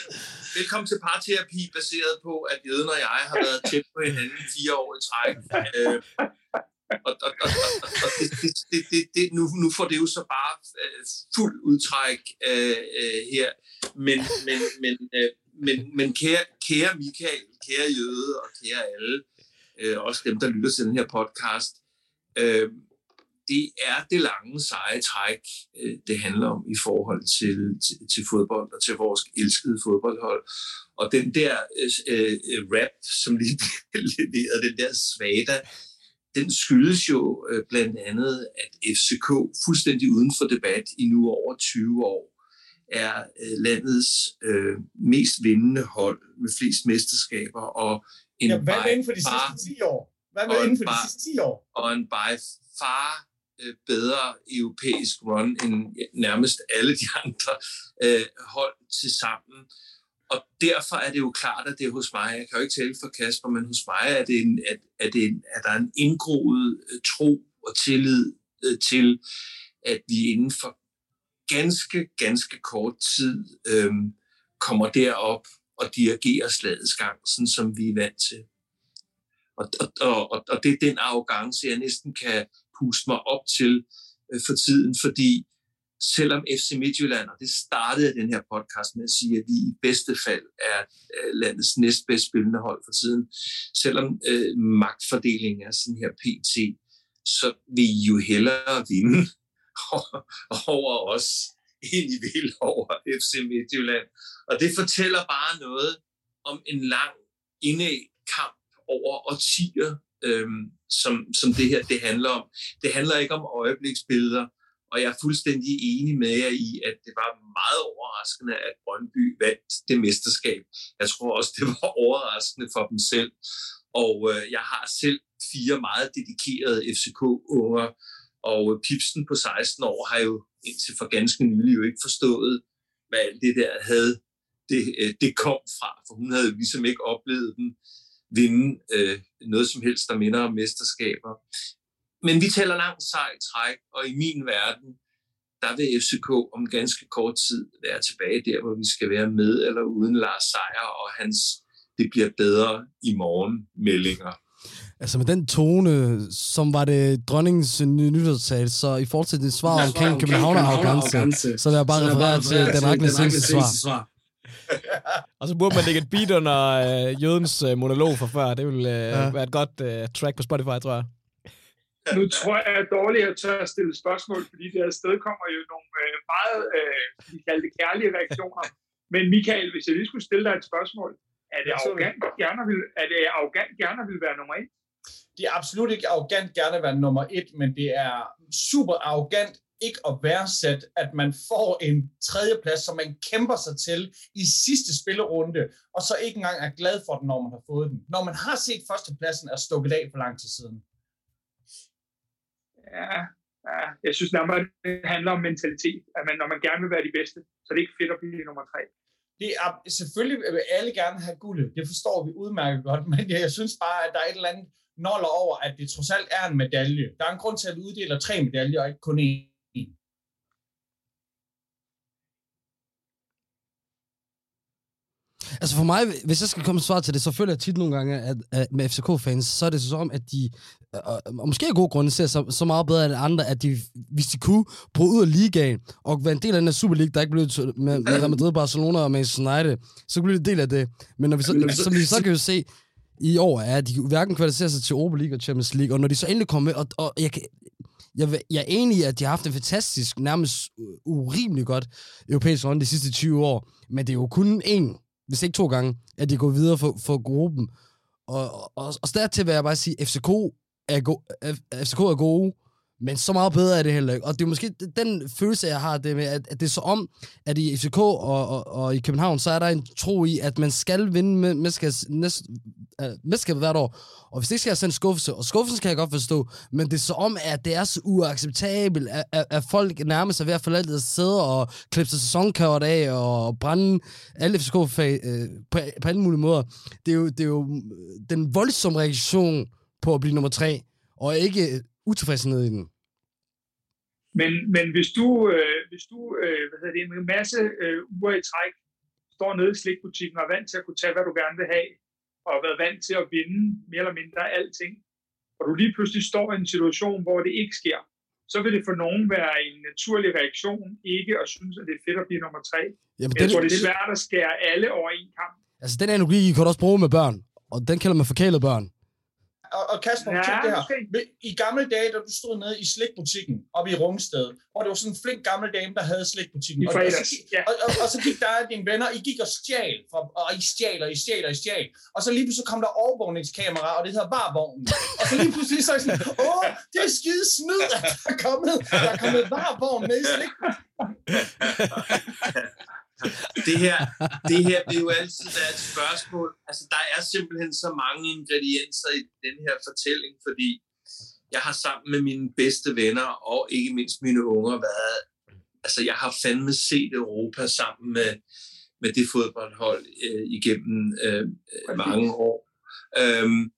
velkommen til parterapi, baseret på, at Jøden og jeg har været tæt på hinanden fire år i træk. Uh, og, og, og, og det, det, det, det, det, nu, nu får det jo så bare øh, fuld udtræk øh, øh, her. Men, men, men, øh, men, men kære, kære Michael, kære Jøde og kære alle, øh, også dem, der lytter til den her podcast, øh, det er det lange, seje træk, øh, det handler om i forhold til, til, til fodbold og til vores elskede fodboldhold. Og den der øh, øh rap, som lige blev leveret, den der svada, den skyldes jo øh, blandt andet, at FCK fuldstændig uden for debat i nu over 20 år er øh, landets øh, mest vindende hold med flest mesterskaber og en ja, hvad by inden for de far, sidste 10 år? Hvad med inden for de sidste 10 år? Og en by far øh, bedre europæisk run end nærmest alle de andre øh, hold til sammen. Og derfor er det jo klart, at det er hos mig, jeg kan jo ikke tale for Kasper, men hos mig er, det en, at, at, det en, er der en indgroet øh, tro og tillid øh, til, at vi inden for ganske, ganske kort tid um, kommer derop, og dirigerer slagets gang, sådan som vi er vant til. Og, og, og, og det er den arrogance, jeg næsten kan puste mig op til øh, for tiden, fordi selvom FC Midtjylland, og det startede den her podcast med at sige, at vi i bedste fald er øh, landets næstbedst spillende hold for tiden, selvom øh, magtfordelingen er sådan her pt., så vil I jo hellere vinde over os, end I vil over FC Midtjylland. Og det fortæller bare noget om en lang kamp over årtier, øhm, som, som det her det handler om. Det handler ikke om øjebliksbilleder, og jeg er fuldstændig enig med jer i, at det var meget overraskende, at Brøndby vandt det mesterskab. Jeg tror også, det var overraskende for dem selv. Og øh, jeg har selv fire meget dedikerede FCK-unger, og øh, Pipsen på 16 år har jo indtil for ganske nylig jo ikke forstået, hvad alt det der havde, det, øh, det kom fra, for hun havde ligesom ikke oplevet den vinde øh, noget som helst, der minder om mesterskaber. Men vi taler langt sejt træk, og i min verden, der vil FCK om ganske kort tid være tilbage der, hvor vi skal være med eller uden Lars Seier og hans det bliver bedre i morgen meldinger. Altså med den tone, som var det dronningens nytårstal, så i forhold til det svar ja, omkring København og arrogance, så vil jeg bare referere til den Agnes svar. og så burde man lægge et beat under øh, jødens øh, monolog for før. Det ville øh, ja. være et godt øh, track på Spotify, tror jeg. Nu tror jeg, at dårligt at tør at stille spørgsmål, fordi det afsted kommer jo nogle øh, meget, øh, vi kalder det kærlige reaktioner. Men Michael, hvis jeg lige skulle stille dig et spørgsmål, er det arrogant gerne vil, er det arrogant gerne vil være nummer et? Det er absolut ikke arrogant gerne at være nummer et, men det er super arrogant ikke at værdsætte, at man får en tredjeplads, som man kæmper sig til i sidste spillerunde, og så ikke engang er glad for den, når man har fået den. Når man har set førstepladsen er stukket af for lang tid siden. Ja, ja, jeg synes nærmere, det handler om mentalitet. At man, når man gerne vil være de bedste, så det er ikke fedt at blive nummer tre det er, selvfølgelig vil alle gerne have guld. Det forstår vi udmærket godt, men jeg, jeg synes bare, at der er et eller andet noller over, at det trods alt er en medalje. Der er en grund til, at vi uddeler tre medaljer, og ikke kun én. Altså for mig, hvis jeg skal komme svar til det, så føler jeg tit nogle gange, at, at med FCK-fans, så er det så om, at de, og, og måske af gode grunde, ser så, så meget bedre end andre, at de, hvis de kunne bryde ud af ligaen, og være en del af den her Super League, der ikke blev med, med Real Madrid, Barcelona og Manchester United, så de en del af det. Men når vi så, som vi så kan jo se, i år er, at de hverken kvalificerer sig til Europa League og Champions League, og når de så endelig kommer med, og, og jeg, kan, jeg, jeg er enig i, at de har haft en fantastisk, nærmest urimelig godt europæisk runde de sidste 20 år, men det er jo kun én hvis ikke to gange, at de går videre for, for gruppen. Og, og, og, og dertil vil jeg bare sige, at FCK er, go, FCK er gode, men så meget bedre er det heller ikke. Og det er måske den følelse, jeg har, det med, at, at det er så om, at i FCK og, og, og i København, så er der en tro i, at man skal vinde med, øh, mesterskabet hvert år. Og hvis det skal jeg en skuffelse, og skuffelsen kan jeg godt forstå, men det er så om, at det er så uacceptabelt, at, at, at folk nærmest er ved at forlade at sidde og klippe sig sæsonkort af og brænde alle FCK-fag øh, på, på alle mulige måder. Det er, jo, det er jo øh, den voldsomme reaktion på at blive nummer tre, og ikke utilfredshed i den. Men, men hvis du, øh, hvis du øh, hvad hedder det, en masse øh, uger i træk står nede i slikbutikken og er vant til at kunne tage, hvad du gerne vil have, og har været vant til at vinde mere eller mindre alting, og du lige pludselig står i en situation, hvor det ikke sker, så vil det for nogen være en naturlig reaktion, ikke at synes, at det er fedt at blive nummer tre. Jamen, Men jeg tror, det er svært at skære alle over en kamp. Altså, den analogi kan du også bruge med børn, og den kalder man forkælet børn og, og Kasper, ja, det her. I gamle dage, da du stod nede i slikbutikken oppe i Rungsted, hvor det var sådan en flink gammel dame, der havde slikbutikken. I og, og, så, ja. og, og, og, så gik der dine venner, I gik og stjal, for, og I stjal, og I stjal, og I stjal. Og så lige pludselig kom der overvågningskamera, og det hedder varvognen. Og så lige pludselig så er sådan, åh, det er skide snyd, at der er kommet, der er kommet varvogn med i slikbutikken det her, det her det er jo altid der er et spørgsmål. Altså, der er simpelthen så mange ingredienser i den her fortælling, fordi jeg har sammen med mine bedste venner, og ikke mindst mine unger, været... Altså, jeg har fandme set Europa sammen med, med det fodboldhold øh, igennem øh, mange år. Øhm,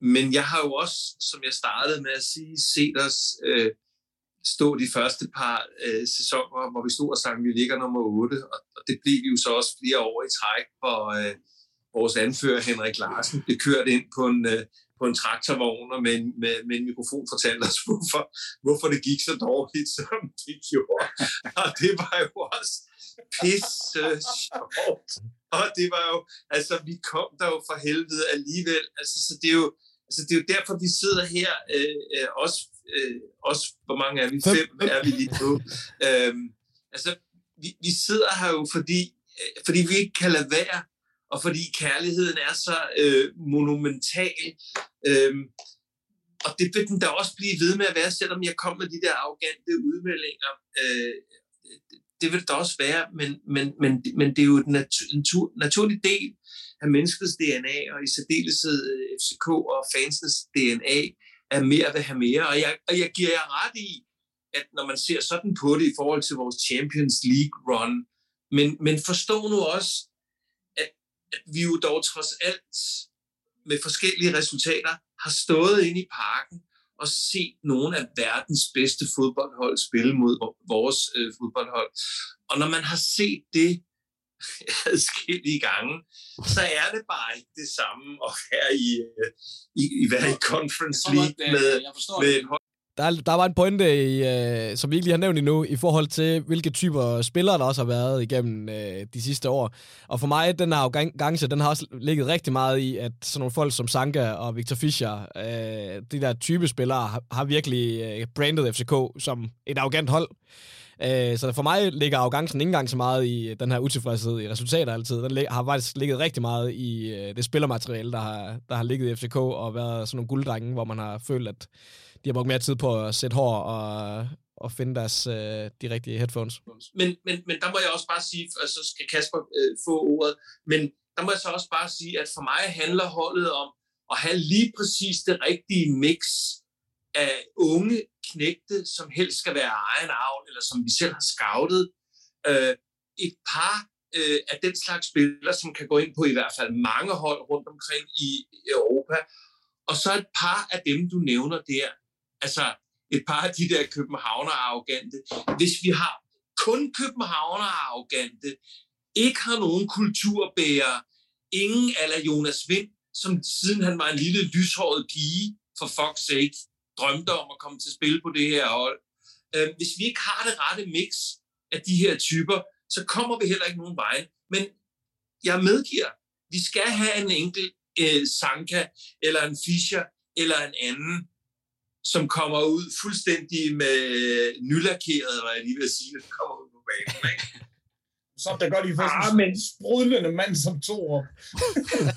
men jeg har jo også, som jeg startede med at sige, set os øh, stå de første par øh, sæsoner, hvor vi stod og sang, vi ligger nummer 8, og, og det blev vi jo så også flere år i træk, hvor øh, vores anfører Henrik Larsen blev kørt ind på en, øh, på en traktorvogn og med, med, med en mikrofon fortalte os, hvorfor, hvorfor det gik så dårligt, som det gjorde. Og det var jo også pisse sjovt. Og det var jo, altså vi kom der jo for helvede alligevel. Altså, så det er jo, altså, det er jo derfor, vi sidder her, øh, øh også, øh, også, hvor mange er vi? Fem er vi lige nu. øhm, altså, vi, vi sidder her jo, fordi, øh, fordi vi ikke kan lade være, og fordi kærligheden er så øh, monumental. Øhm, og det vil den da også blive ved med at være, selvom jeg kom med de der arrogante udmeldinger. Øh, det vil der også være, men, men, men, men det er jo en natur, naturlig del af menneskets DNA, og i særdeleshed øh, FCK og fansens DNA, er mere vil have mere. Og jeg, og jeg giver jer ret i, at når man ser sådan på det i forhold til vores Champions League run, men, men forstå nu også, at, at vi jo dog trods alt med forskellige resultater har stået inde i parken og set nogle af verdens bedste fodboldhold spille mod vores øh, fodboldhold. Og når man har set det adskillige gange, så er det bare ikke det samme at være i, øh, i, i, i Conference League med, med et hold, der, der var en pointe, i, øh, som vi ikke lige har nævnt endnu, i forhold til, hvilke typer spillere, der også har været igennem øh, de sidste år. Og for mig, den her arrogance, den har også ligget rigtig meget i, at sådan nogle folk som Sanka og Victor Fischer, øh, de der type spillere, har, har virkelig øh, brandet FCK som et arrogant hold. Øh, Øh, så for mig ligger arrogancen ikke engang så meget i øh, den her utilfredshed i resultater altid. Den har faktisk ligget rigtig meget i øh, det spillermateriale, der har, der har ligget i FCK, og været sådan nogle gulddrenge, hvor man har følt, at de har brugt mere tid på at sætte hår og, og finde deres, øh, de rigtige headphones. Men, men, men der må jeg også bare sige, så skal Kasper øh, få ordet, men der må jeg så også bare sige, at for mig handler holdet om at have lige præcis det rigtige mix af unge knægte, som helst skal være egen avl, eller som vi selv har scoutet. Øh, et par øh, af den slags spillere, som kan gå ind på i hvert fald mange hold rundt omkring i Europa, og så et par af dem, du nævner der, altså et par af de der københavner-arrogante. Hvis vi har kun københavner-arrogante, ikke har nogen kulturbærer, ingen eller Jonas Vind, som siden han var en lille lyshåret pige, for fuck's sake, drømte om at komme til spil på det her hold. Øh, hvis vi ikke har det rette mix af de her typer, så kommer vi heller ikke nogen vej. Men jeg medgiver, vi skal have en enkelt øh, Sanka eller en Fischer eller en anden, som kommer ud fuldstændig med nylakeret, hvad jeg lige vil sige, når kommer ud på banen. Ikke? Så der godt i først ah, men... sprudlende mand som to år.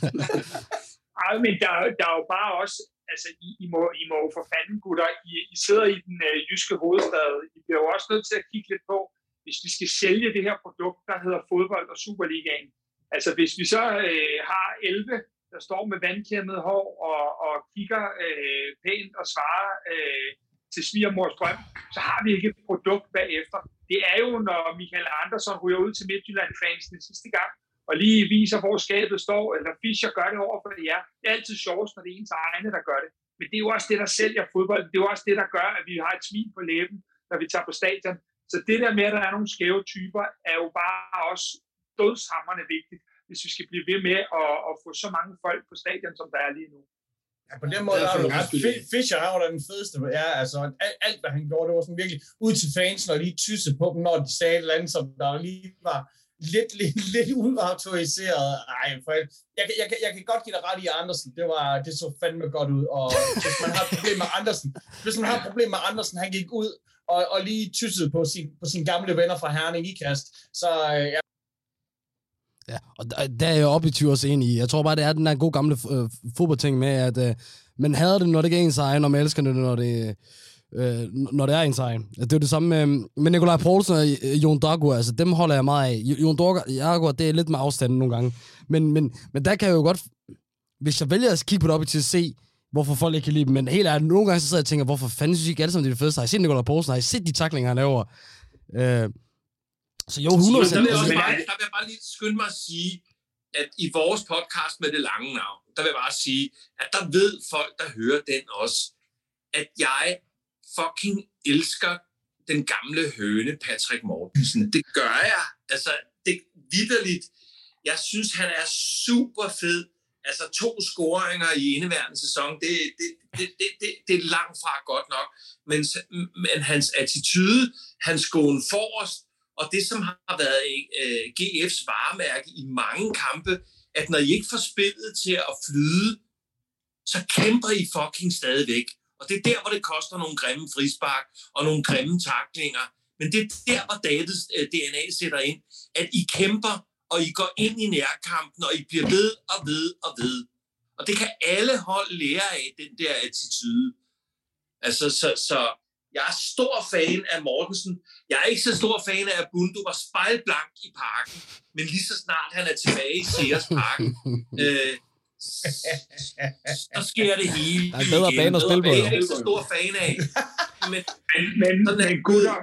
ah, men der, der er jo bare også, altså I, I, må, I må for fanden gutter, I, I sidder i den øh, jyske hovedstad, I bliver jo også nødt til at kigge lidt på, hvis vi skal sælge det her produkt, der hedder fodbold og Superligaen. Altså hvis vi så øh, har 11 der står med vandkæmmet hår og, og kigger øh, pænt og svarer øh, til svigermors drøm, så har vi ikke et produkt bagefter. Det er jo, når Michael Andersen ryger ud til Midtjylland-fansen sidste gang, og lige viser, hvor skabet står, eller Fischer gør det over for jer. Det er altid sjovest, når det er ens egne, der gør det. Men det er jo også det, der sælger fodbold. Det er jo også det, der gør, at vi har et smil på læben, når vi tager på stadion. Så det der med, at der er nogle skæve typer, er jo bare også dødshammerne vigtigt hvis vi skal blive ved med at, at få så mange folk på stadion, som der er lige nu. Ja, på den måde ja, er du ret. Fischer er jo den fedeste. Ja, altså, alt, alt, hvad han gjorde, det var sådan virkelig ud til fansen og lige tysse på dem, når de sagde et eller andet, som der lige var lidt, lidt, lidt uautoriseret. Ej, for jeg, jeg, jeg, jeg, kan godt give dig ret i Andersen. Det, var, det så fandme godt ud. Og hvis man har et problem med Andersen, hvis man har et problem med Andersen, han gik ud og, og lige tyssede på, sin, på sine gamle venner fra Herning i kast, så øh, ja, Ja, og der, der er jeg objektivt også enig i. Jeg tror bare, det er den der gode gamle øh, fodboldting med, at øh, man hader det, når det ikke er ens egen, og man elsker det, når det, øh, når det er ens egen. Det er jo det samme med, med Nikolaj Poulsen og øh, Jon Dagur, altså dem holder jeg meget af. Jon Dagur, det er lidt med afstanden nogle gange. Men, men, men der kan jeg jo godt, hvis jeg vælger at kigge på det op til at se, hvorfor folk ikke kan lide dem, men helt ærligt, nogle gange så sidder jeg og tænker, hvorfor fanden synes I ikke alle sammen, det er det fedeste? Har I set Nikolaj Poulsen? Har I set de taklinger, han laver? Øh, så jo, 100 der, vil jeg også bare, der vil jeg bare lige skynde mig at sige, at i vores podcast med det lange navn, der vil jeg bare sige, at der ved folk, der hører den også, at jeg fucking elsker den gamle høne Patrick Mortensen. Det gør jeg. Altså, det vidderligt. Jeg synes, han er super fed. Altså, to scoringer i indeværende sæson, det, det, det, det, det, det er langt fra godt nok. Men, men hans attitude, hans gåen forrest, og det, som har været øh, GF's varemærke i mange kampe, at når I ikke får spillet til at flyde, så kæmper I fucking stadigvæk. Og det er der, hvor det koster nogle grimme frispark og nogle grimme taklinger. Men det er der, hvor Davids øh, DNA sætter ind, at I kæmper, og I går ind i nærkampen, og I bliver ved og ved og ved. Og det kan alle hold lære af, den der attitude. Altså, så, så jeg er stor fan af Mortensen. Jeg er ikke så stor fan af, at Bundu var spejlblank i parken. Men lige så snart han er tilbage i Sears Parken, øh, så sker det hele Der er en bedre bane at spille på. Jeg er ikke så stor fan af. Men, men, men, men gutter,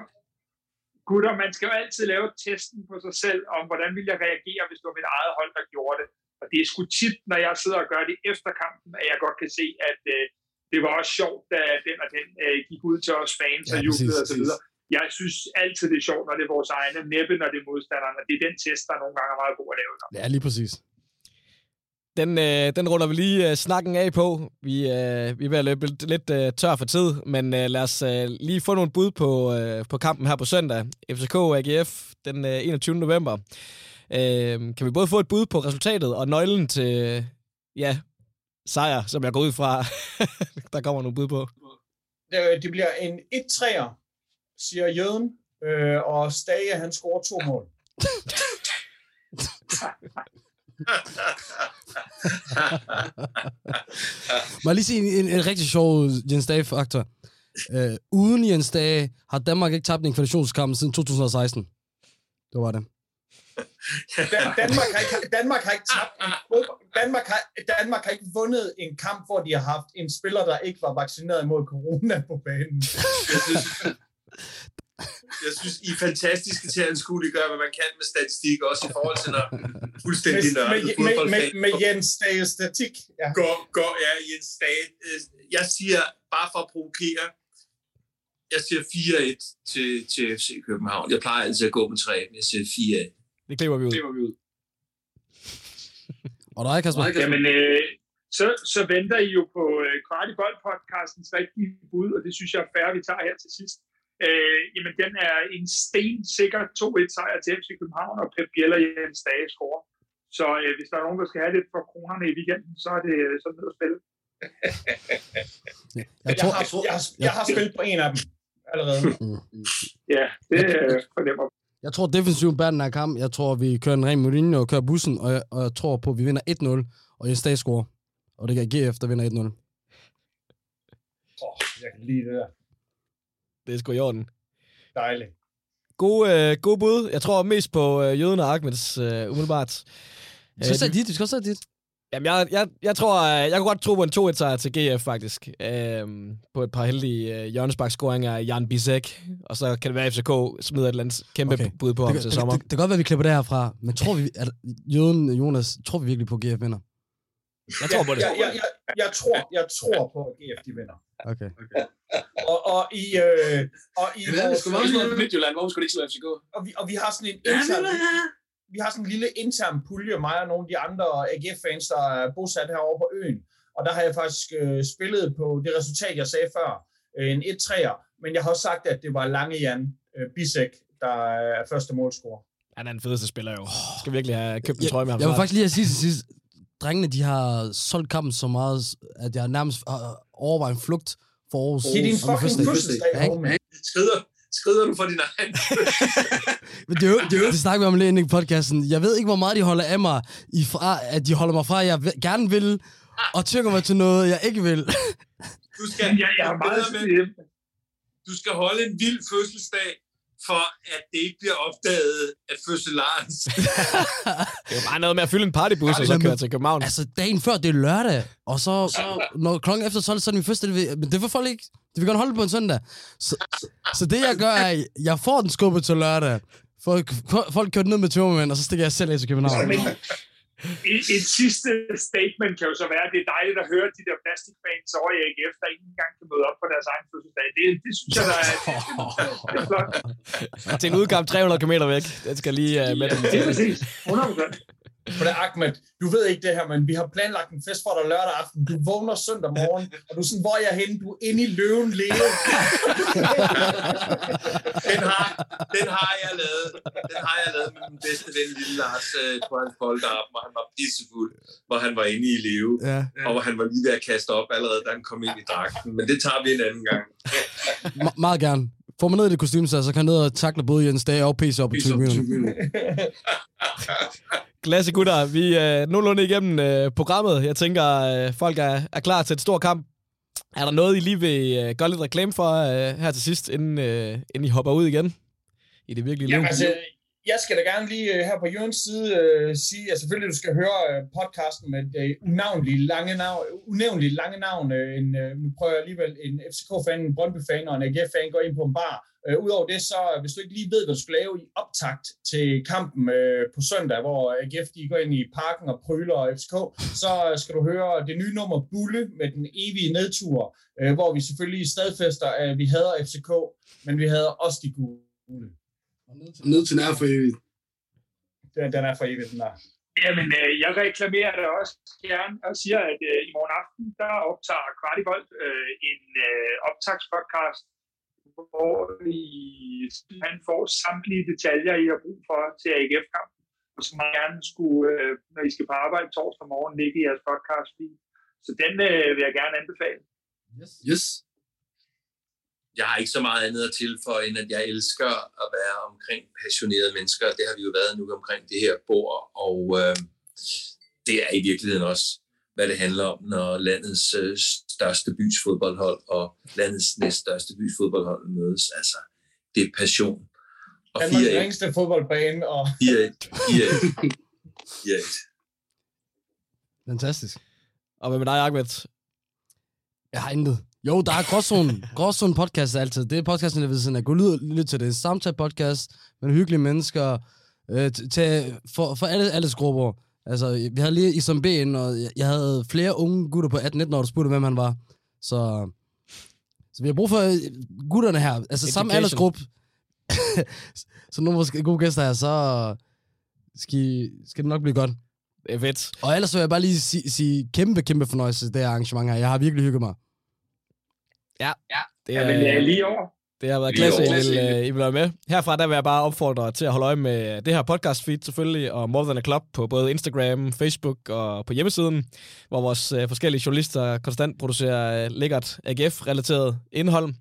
gutter, man skal jo altid lave testen på sig selv, om hvordan vil jeg reagere, hvis det var mit eget hold, der gjorde det. Og det er sgu tit, når jeg sidder og gør det efter kampen, at jeg godt kan se, at øh, det var også sjovt, da den og den øh, gik ud til os fans ja, og jublede og så videre. Jeg synes altid, det er sjovt, når det er vores egne, næppe når det er modstanderne. Det er den test, der nogle gange er meget god at lave. Ja, lige præcis. Den, øh, den runder vi lige øh, snakken af på. Vi, øh, vi er ved at løbe lidt øh, tør for tid, men øh, lad os øh, lige få nogle bud på, øh, på kampen her på søndag. FCK AGF den øh, 21. november. Øh, kan vi både få et bud på resultatet og nøglen til ja, sejr, som jeg går ud fra, der kommer nogle bud på? Det, det bliver en 1-3'er, siger Jøden, øh, og Stage han scorer to mål. Må jeg lige sige en, en, en rigtig sjov Jens Dage-faktor. Uh, uden Jens Dage har Danmark ikke tabt en kvalifikationskamp siden 2016. Det var det. Danmark, har ikke, Danmark har ikke tabt en Danmark har, Danmark har ikke vundet en kamp, hvor de har haft en spiller, der ikke var vaccineret mod corona på banen. jeg synes, I er fantastiske til at gøre, hvad man kan med statistik, også i forhold til når fuldstændig nørdet med, med, med, med Jens Stage statik. Ja. Går, går, ja, Jens. Øh, jeg siger, bare for at provokere, jeg siger 4-1 til, til FC København. Jeg plejer altid at gå med 3, men jeg siger 4-1. Det klipper vi ud. Klipper vi ud. Og dig, Kasper? Jamen, øh, så, så venter I jo på øh, Kvartibold podcastens rigtige bud, og det synes jeg er færre, vi tager her til sidst. Øh, jamen, den er en sten sikker 2-1 sejr til FC København, og Pep Biel og Jens Dage scorer. Så øh, hvis der er nogen, der skal have lidt for kronerne i weekenden, så er det sådan noget at spille. jeg, jeg, tror, jeg, har, jeg, har, jeg har spillet på en af dem allerede. ja, det øh, fornemmer jeg tror defensivt bærer den her kamp. Jeg tror, vi kører en ren Mourinho og kører bussen, og jeg, og jeg tror på, at vi vinder 1-0, og Jens Dage scorer. Og det kan GF, der vinder 1-0. Åh, oh, jeg kan lide det der. Det er sgu i orden. Dejligt. God, øh, god bud. Jeg tror mest på øh, Jøden og Ahmeds øh, umiddelbart. Du skal øh, dit, du skal også dit. Jamen, jeg, jeg, jeg tror, øh, jeg kunne godt tro på en 2-1-sejr til GF, faktisk. Øhm, på et par heldige øh, hjørnesparkscoringer af Jan Bisek. Og så kan det være, at FCK smider et eller andet kæmpe okay. bud på ham til sommer. Det, det, det, kan godt være, at vi klipper det herfra. Men tror vi, at Jøden, Jonas, tror vi virkelig på, at GF vinder? Jeg tror på det. Jeg, jeg, jeg, jeg, tror, jeg tror på, at GF de vinder. Okay. okay. og, og i... Øh, og i det er sgu meget slået Midtjylland. Hvorfor skulle det ikke slå FCK? Og vi, og vi har sådan en intern... Vi har sådan en lille intern pulje, mig og nogle af de andre AGF-fans, der er bosat herovre på øen. Og der har jeg faktisk øh, spillet på det resultat, jeg sagde før. Øh, en 1-3'er. Men jeg har også sagt, at det var Lange Jan øh, Bisek, der er første målscorer. Han er den fedeste spiller jo. Jeg skal virkelig have købt en trøje med ham. Jeg vil faktisk lige have sige til sidst, drengene, de har solgt kampen så meget, at jeg nærmest overvejet en flugt for Aarhus. Det er din fucking fødselsdag, ja, Skrider, skrider du for din egen? Men det, er jo, det, er jo, det snakker vi om lidt i podcasten. Jeg ved ikke, hvor meget de holder af mig, i fra, at de holder mig fra, at jeg gerne vil, og tykker mig til noget, jeg ikke vil. Du skal, jeg, jeg er meget med, du skal holde en vild fødselsdag, for at det ikke bliver opdaget, at fødselaren... det er jo bare noget med at fylde en partybus, og så køre til København. Altså, dagen før, det er lørdag, og så, så når klokken efter 12, så er det min første... Men det får folk ikke. Det vil godt holde på en søndag. Så, så det, jeg gør, er, jeg får den skubbet til lørdag. Folk, folk kører ned med tømmermænd, og så stikker jeg selv af til København. Et, et sidste statement kan jo så være, at det er dejligt at høre de der plastikfans over i AGF, der ikke engang kan møde op på deres egen fødselsdag. Det, det synes jeg, der er, det, det er flot. Til en udkamp 300 km væk. Den skal lige uh, med. Det er præcis. 100%. For det Ahmed, du ved ikke det her, men vi har planlagt en fest for dig lørdag aften. Du vågner søndag morgen, og du er sådan, hvor er jeg henne? Du er inde i løven leve. den, har, den har jeg lavet. Den har jeg lavet med min bedste ven, lille Lars, øh, på hans polterarm, hvor han var pissefuld, hvor han var inde i leve, Ja. og hvor han var lige ved at kaste op allerede, da han kom ind i dragten. Men det tager vi en anden gang. Me- meget gerne. Får man ned i det kostume, så kan jeg ned og takle både Jens Dage og PC op på tribunen. Klasse gutter, vi er nogenlunde igennem øh, programmet. Jeg tænker, øh, folk er, er klar til et stort kamp. Er der noget, I lige vil øh, gøre lidt reklame for øh, her til sidst, inden, øh, inden I hopper ud igen i det virkelige liv? Jamen, altså, jeg skal da gerne lige øh, her på Jørgens side øh, sige, at selvfølgelig du skal høre øh, podcasten med det øh, lange navn, unævnlige lange navn. Øh, en, øh, nu prøver jeg alligevel en FCK-fan, en Brøndby-fan og en AGF-fan går ind på en bar. Øh, Udover det, så øh, hvis du ikke lige ved, hvad du skal lave i optakt til kampen øh, på søndag, hvor AGF de går ind i parken og pryler og FCK, så øh, skal du høre det nye nummer Bulle med den evige nedtur, øh, hvor vi selvfølgelig stadfæster, at vi hader FCK, men vi hader også de gule. Ned til nær for evigt. Den, den er for evigt, den der. Jamen, øh, jeg reklamerer det også gerne og siger, at øh, i morgen aften, der optager Kvartibold øh, en øh, optagspodcast, hvor I han får samtlige detaljer, I har brug for til AGF-kampen, og som man gerne skulle, øh, når I skal på arbejde torsdag morgen, ligge i jeres podcast. Så den øh, vil jeg gerne anbefale. Yes. Jeg har ikke så meget andet at tilføje, end at jeg elsker at være omkring passionerede mennesker. Det har vi jo været nu omkring det her bord, og øh, det er i virkeligheden også, hvad det handler om, når landets øh, største bys fodboldhold og landets næststørste bys fodboldhold mødes. Altså, det er passion. Og Danmarks 4-1, ringeste fodboldbane, og 4-1, 4-1, 4-1. Fantastisk. Og hvad med dig, Ahmed? Jeg har intet. Jo, der er Gråzone. Gråzone podcast altid. Det er podcasten, der ved siden af. Gå ud lyt til det. Samtale podcast med hyggelige mennesker. Øh, til, for, for alle, alles grupper. Altså, vi havde lige Isam B inde, og jeg, jeg havde flere unge gutter på 18-19 år, der spurgte, hvem han var. Så, så vi har brug for øh, gutterne her. Altså, samme Education. aldersgruppe. så nu måske gode gæster her, så skal, I- skal det nok blive godt. Det er fedt. Og ellers vil jeg bare lige sige, sige kæmpe, kæmpe fornøjelse det her arrangement her. Jeg har virkelig hygget mig. Det, Ja, men er, øh, lige over. det har været klasse, I øh, I vil være med. Herfra der vil jeg bare opfordre til at holde øje med det her podcast feed selvfølgelig, og More Than a Club på både Instagram, Facebook og på hjemmesiden, hvor vores øh, forskellige journalister konstant producerer øh, lækkert AGF-relateret indhold.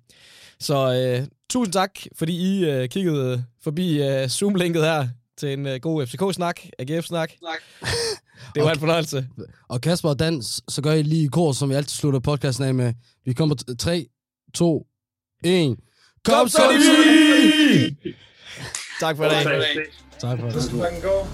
Så øh, tusind tak, fordi I øh, kiggede forbi øh, Zoom-linket her til en øh, god FCK-snak, AGF-snak. Det var en fornøjelse. Og Kasper og Dan, så gør I lige i kor, som vi altid slutter podcasten af med. Vi kommer til 3, 2, 1. Kom så, de! Tak for i dag. Tak. Tak for det. skal man gå.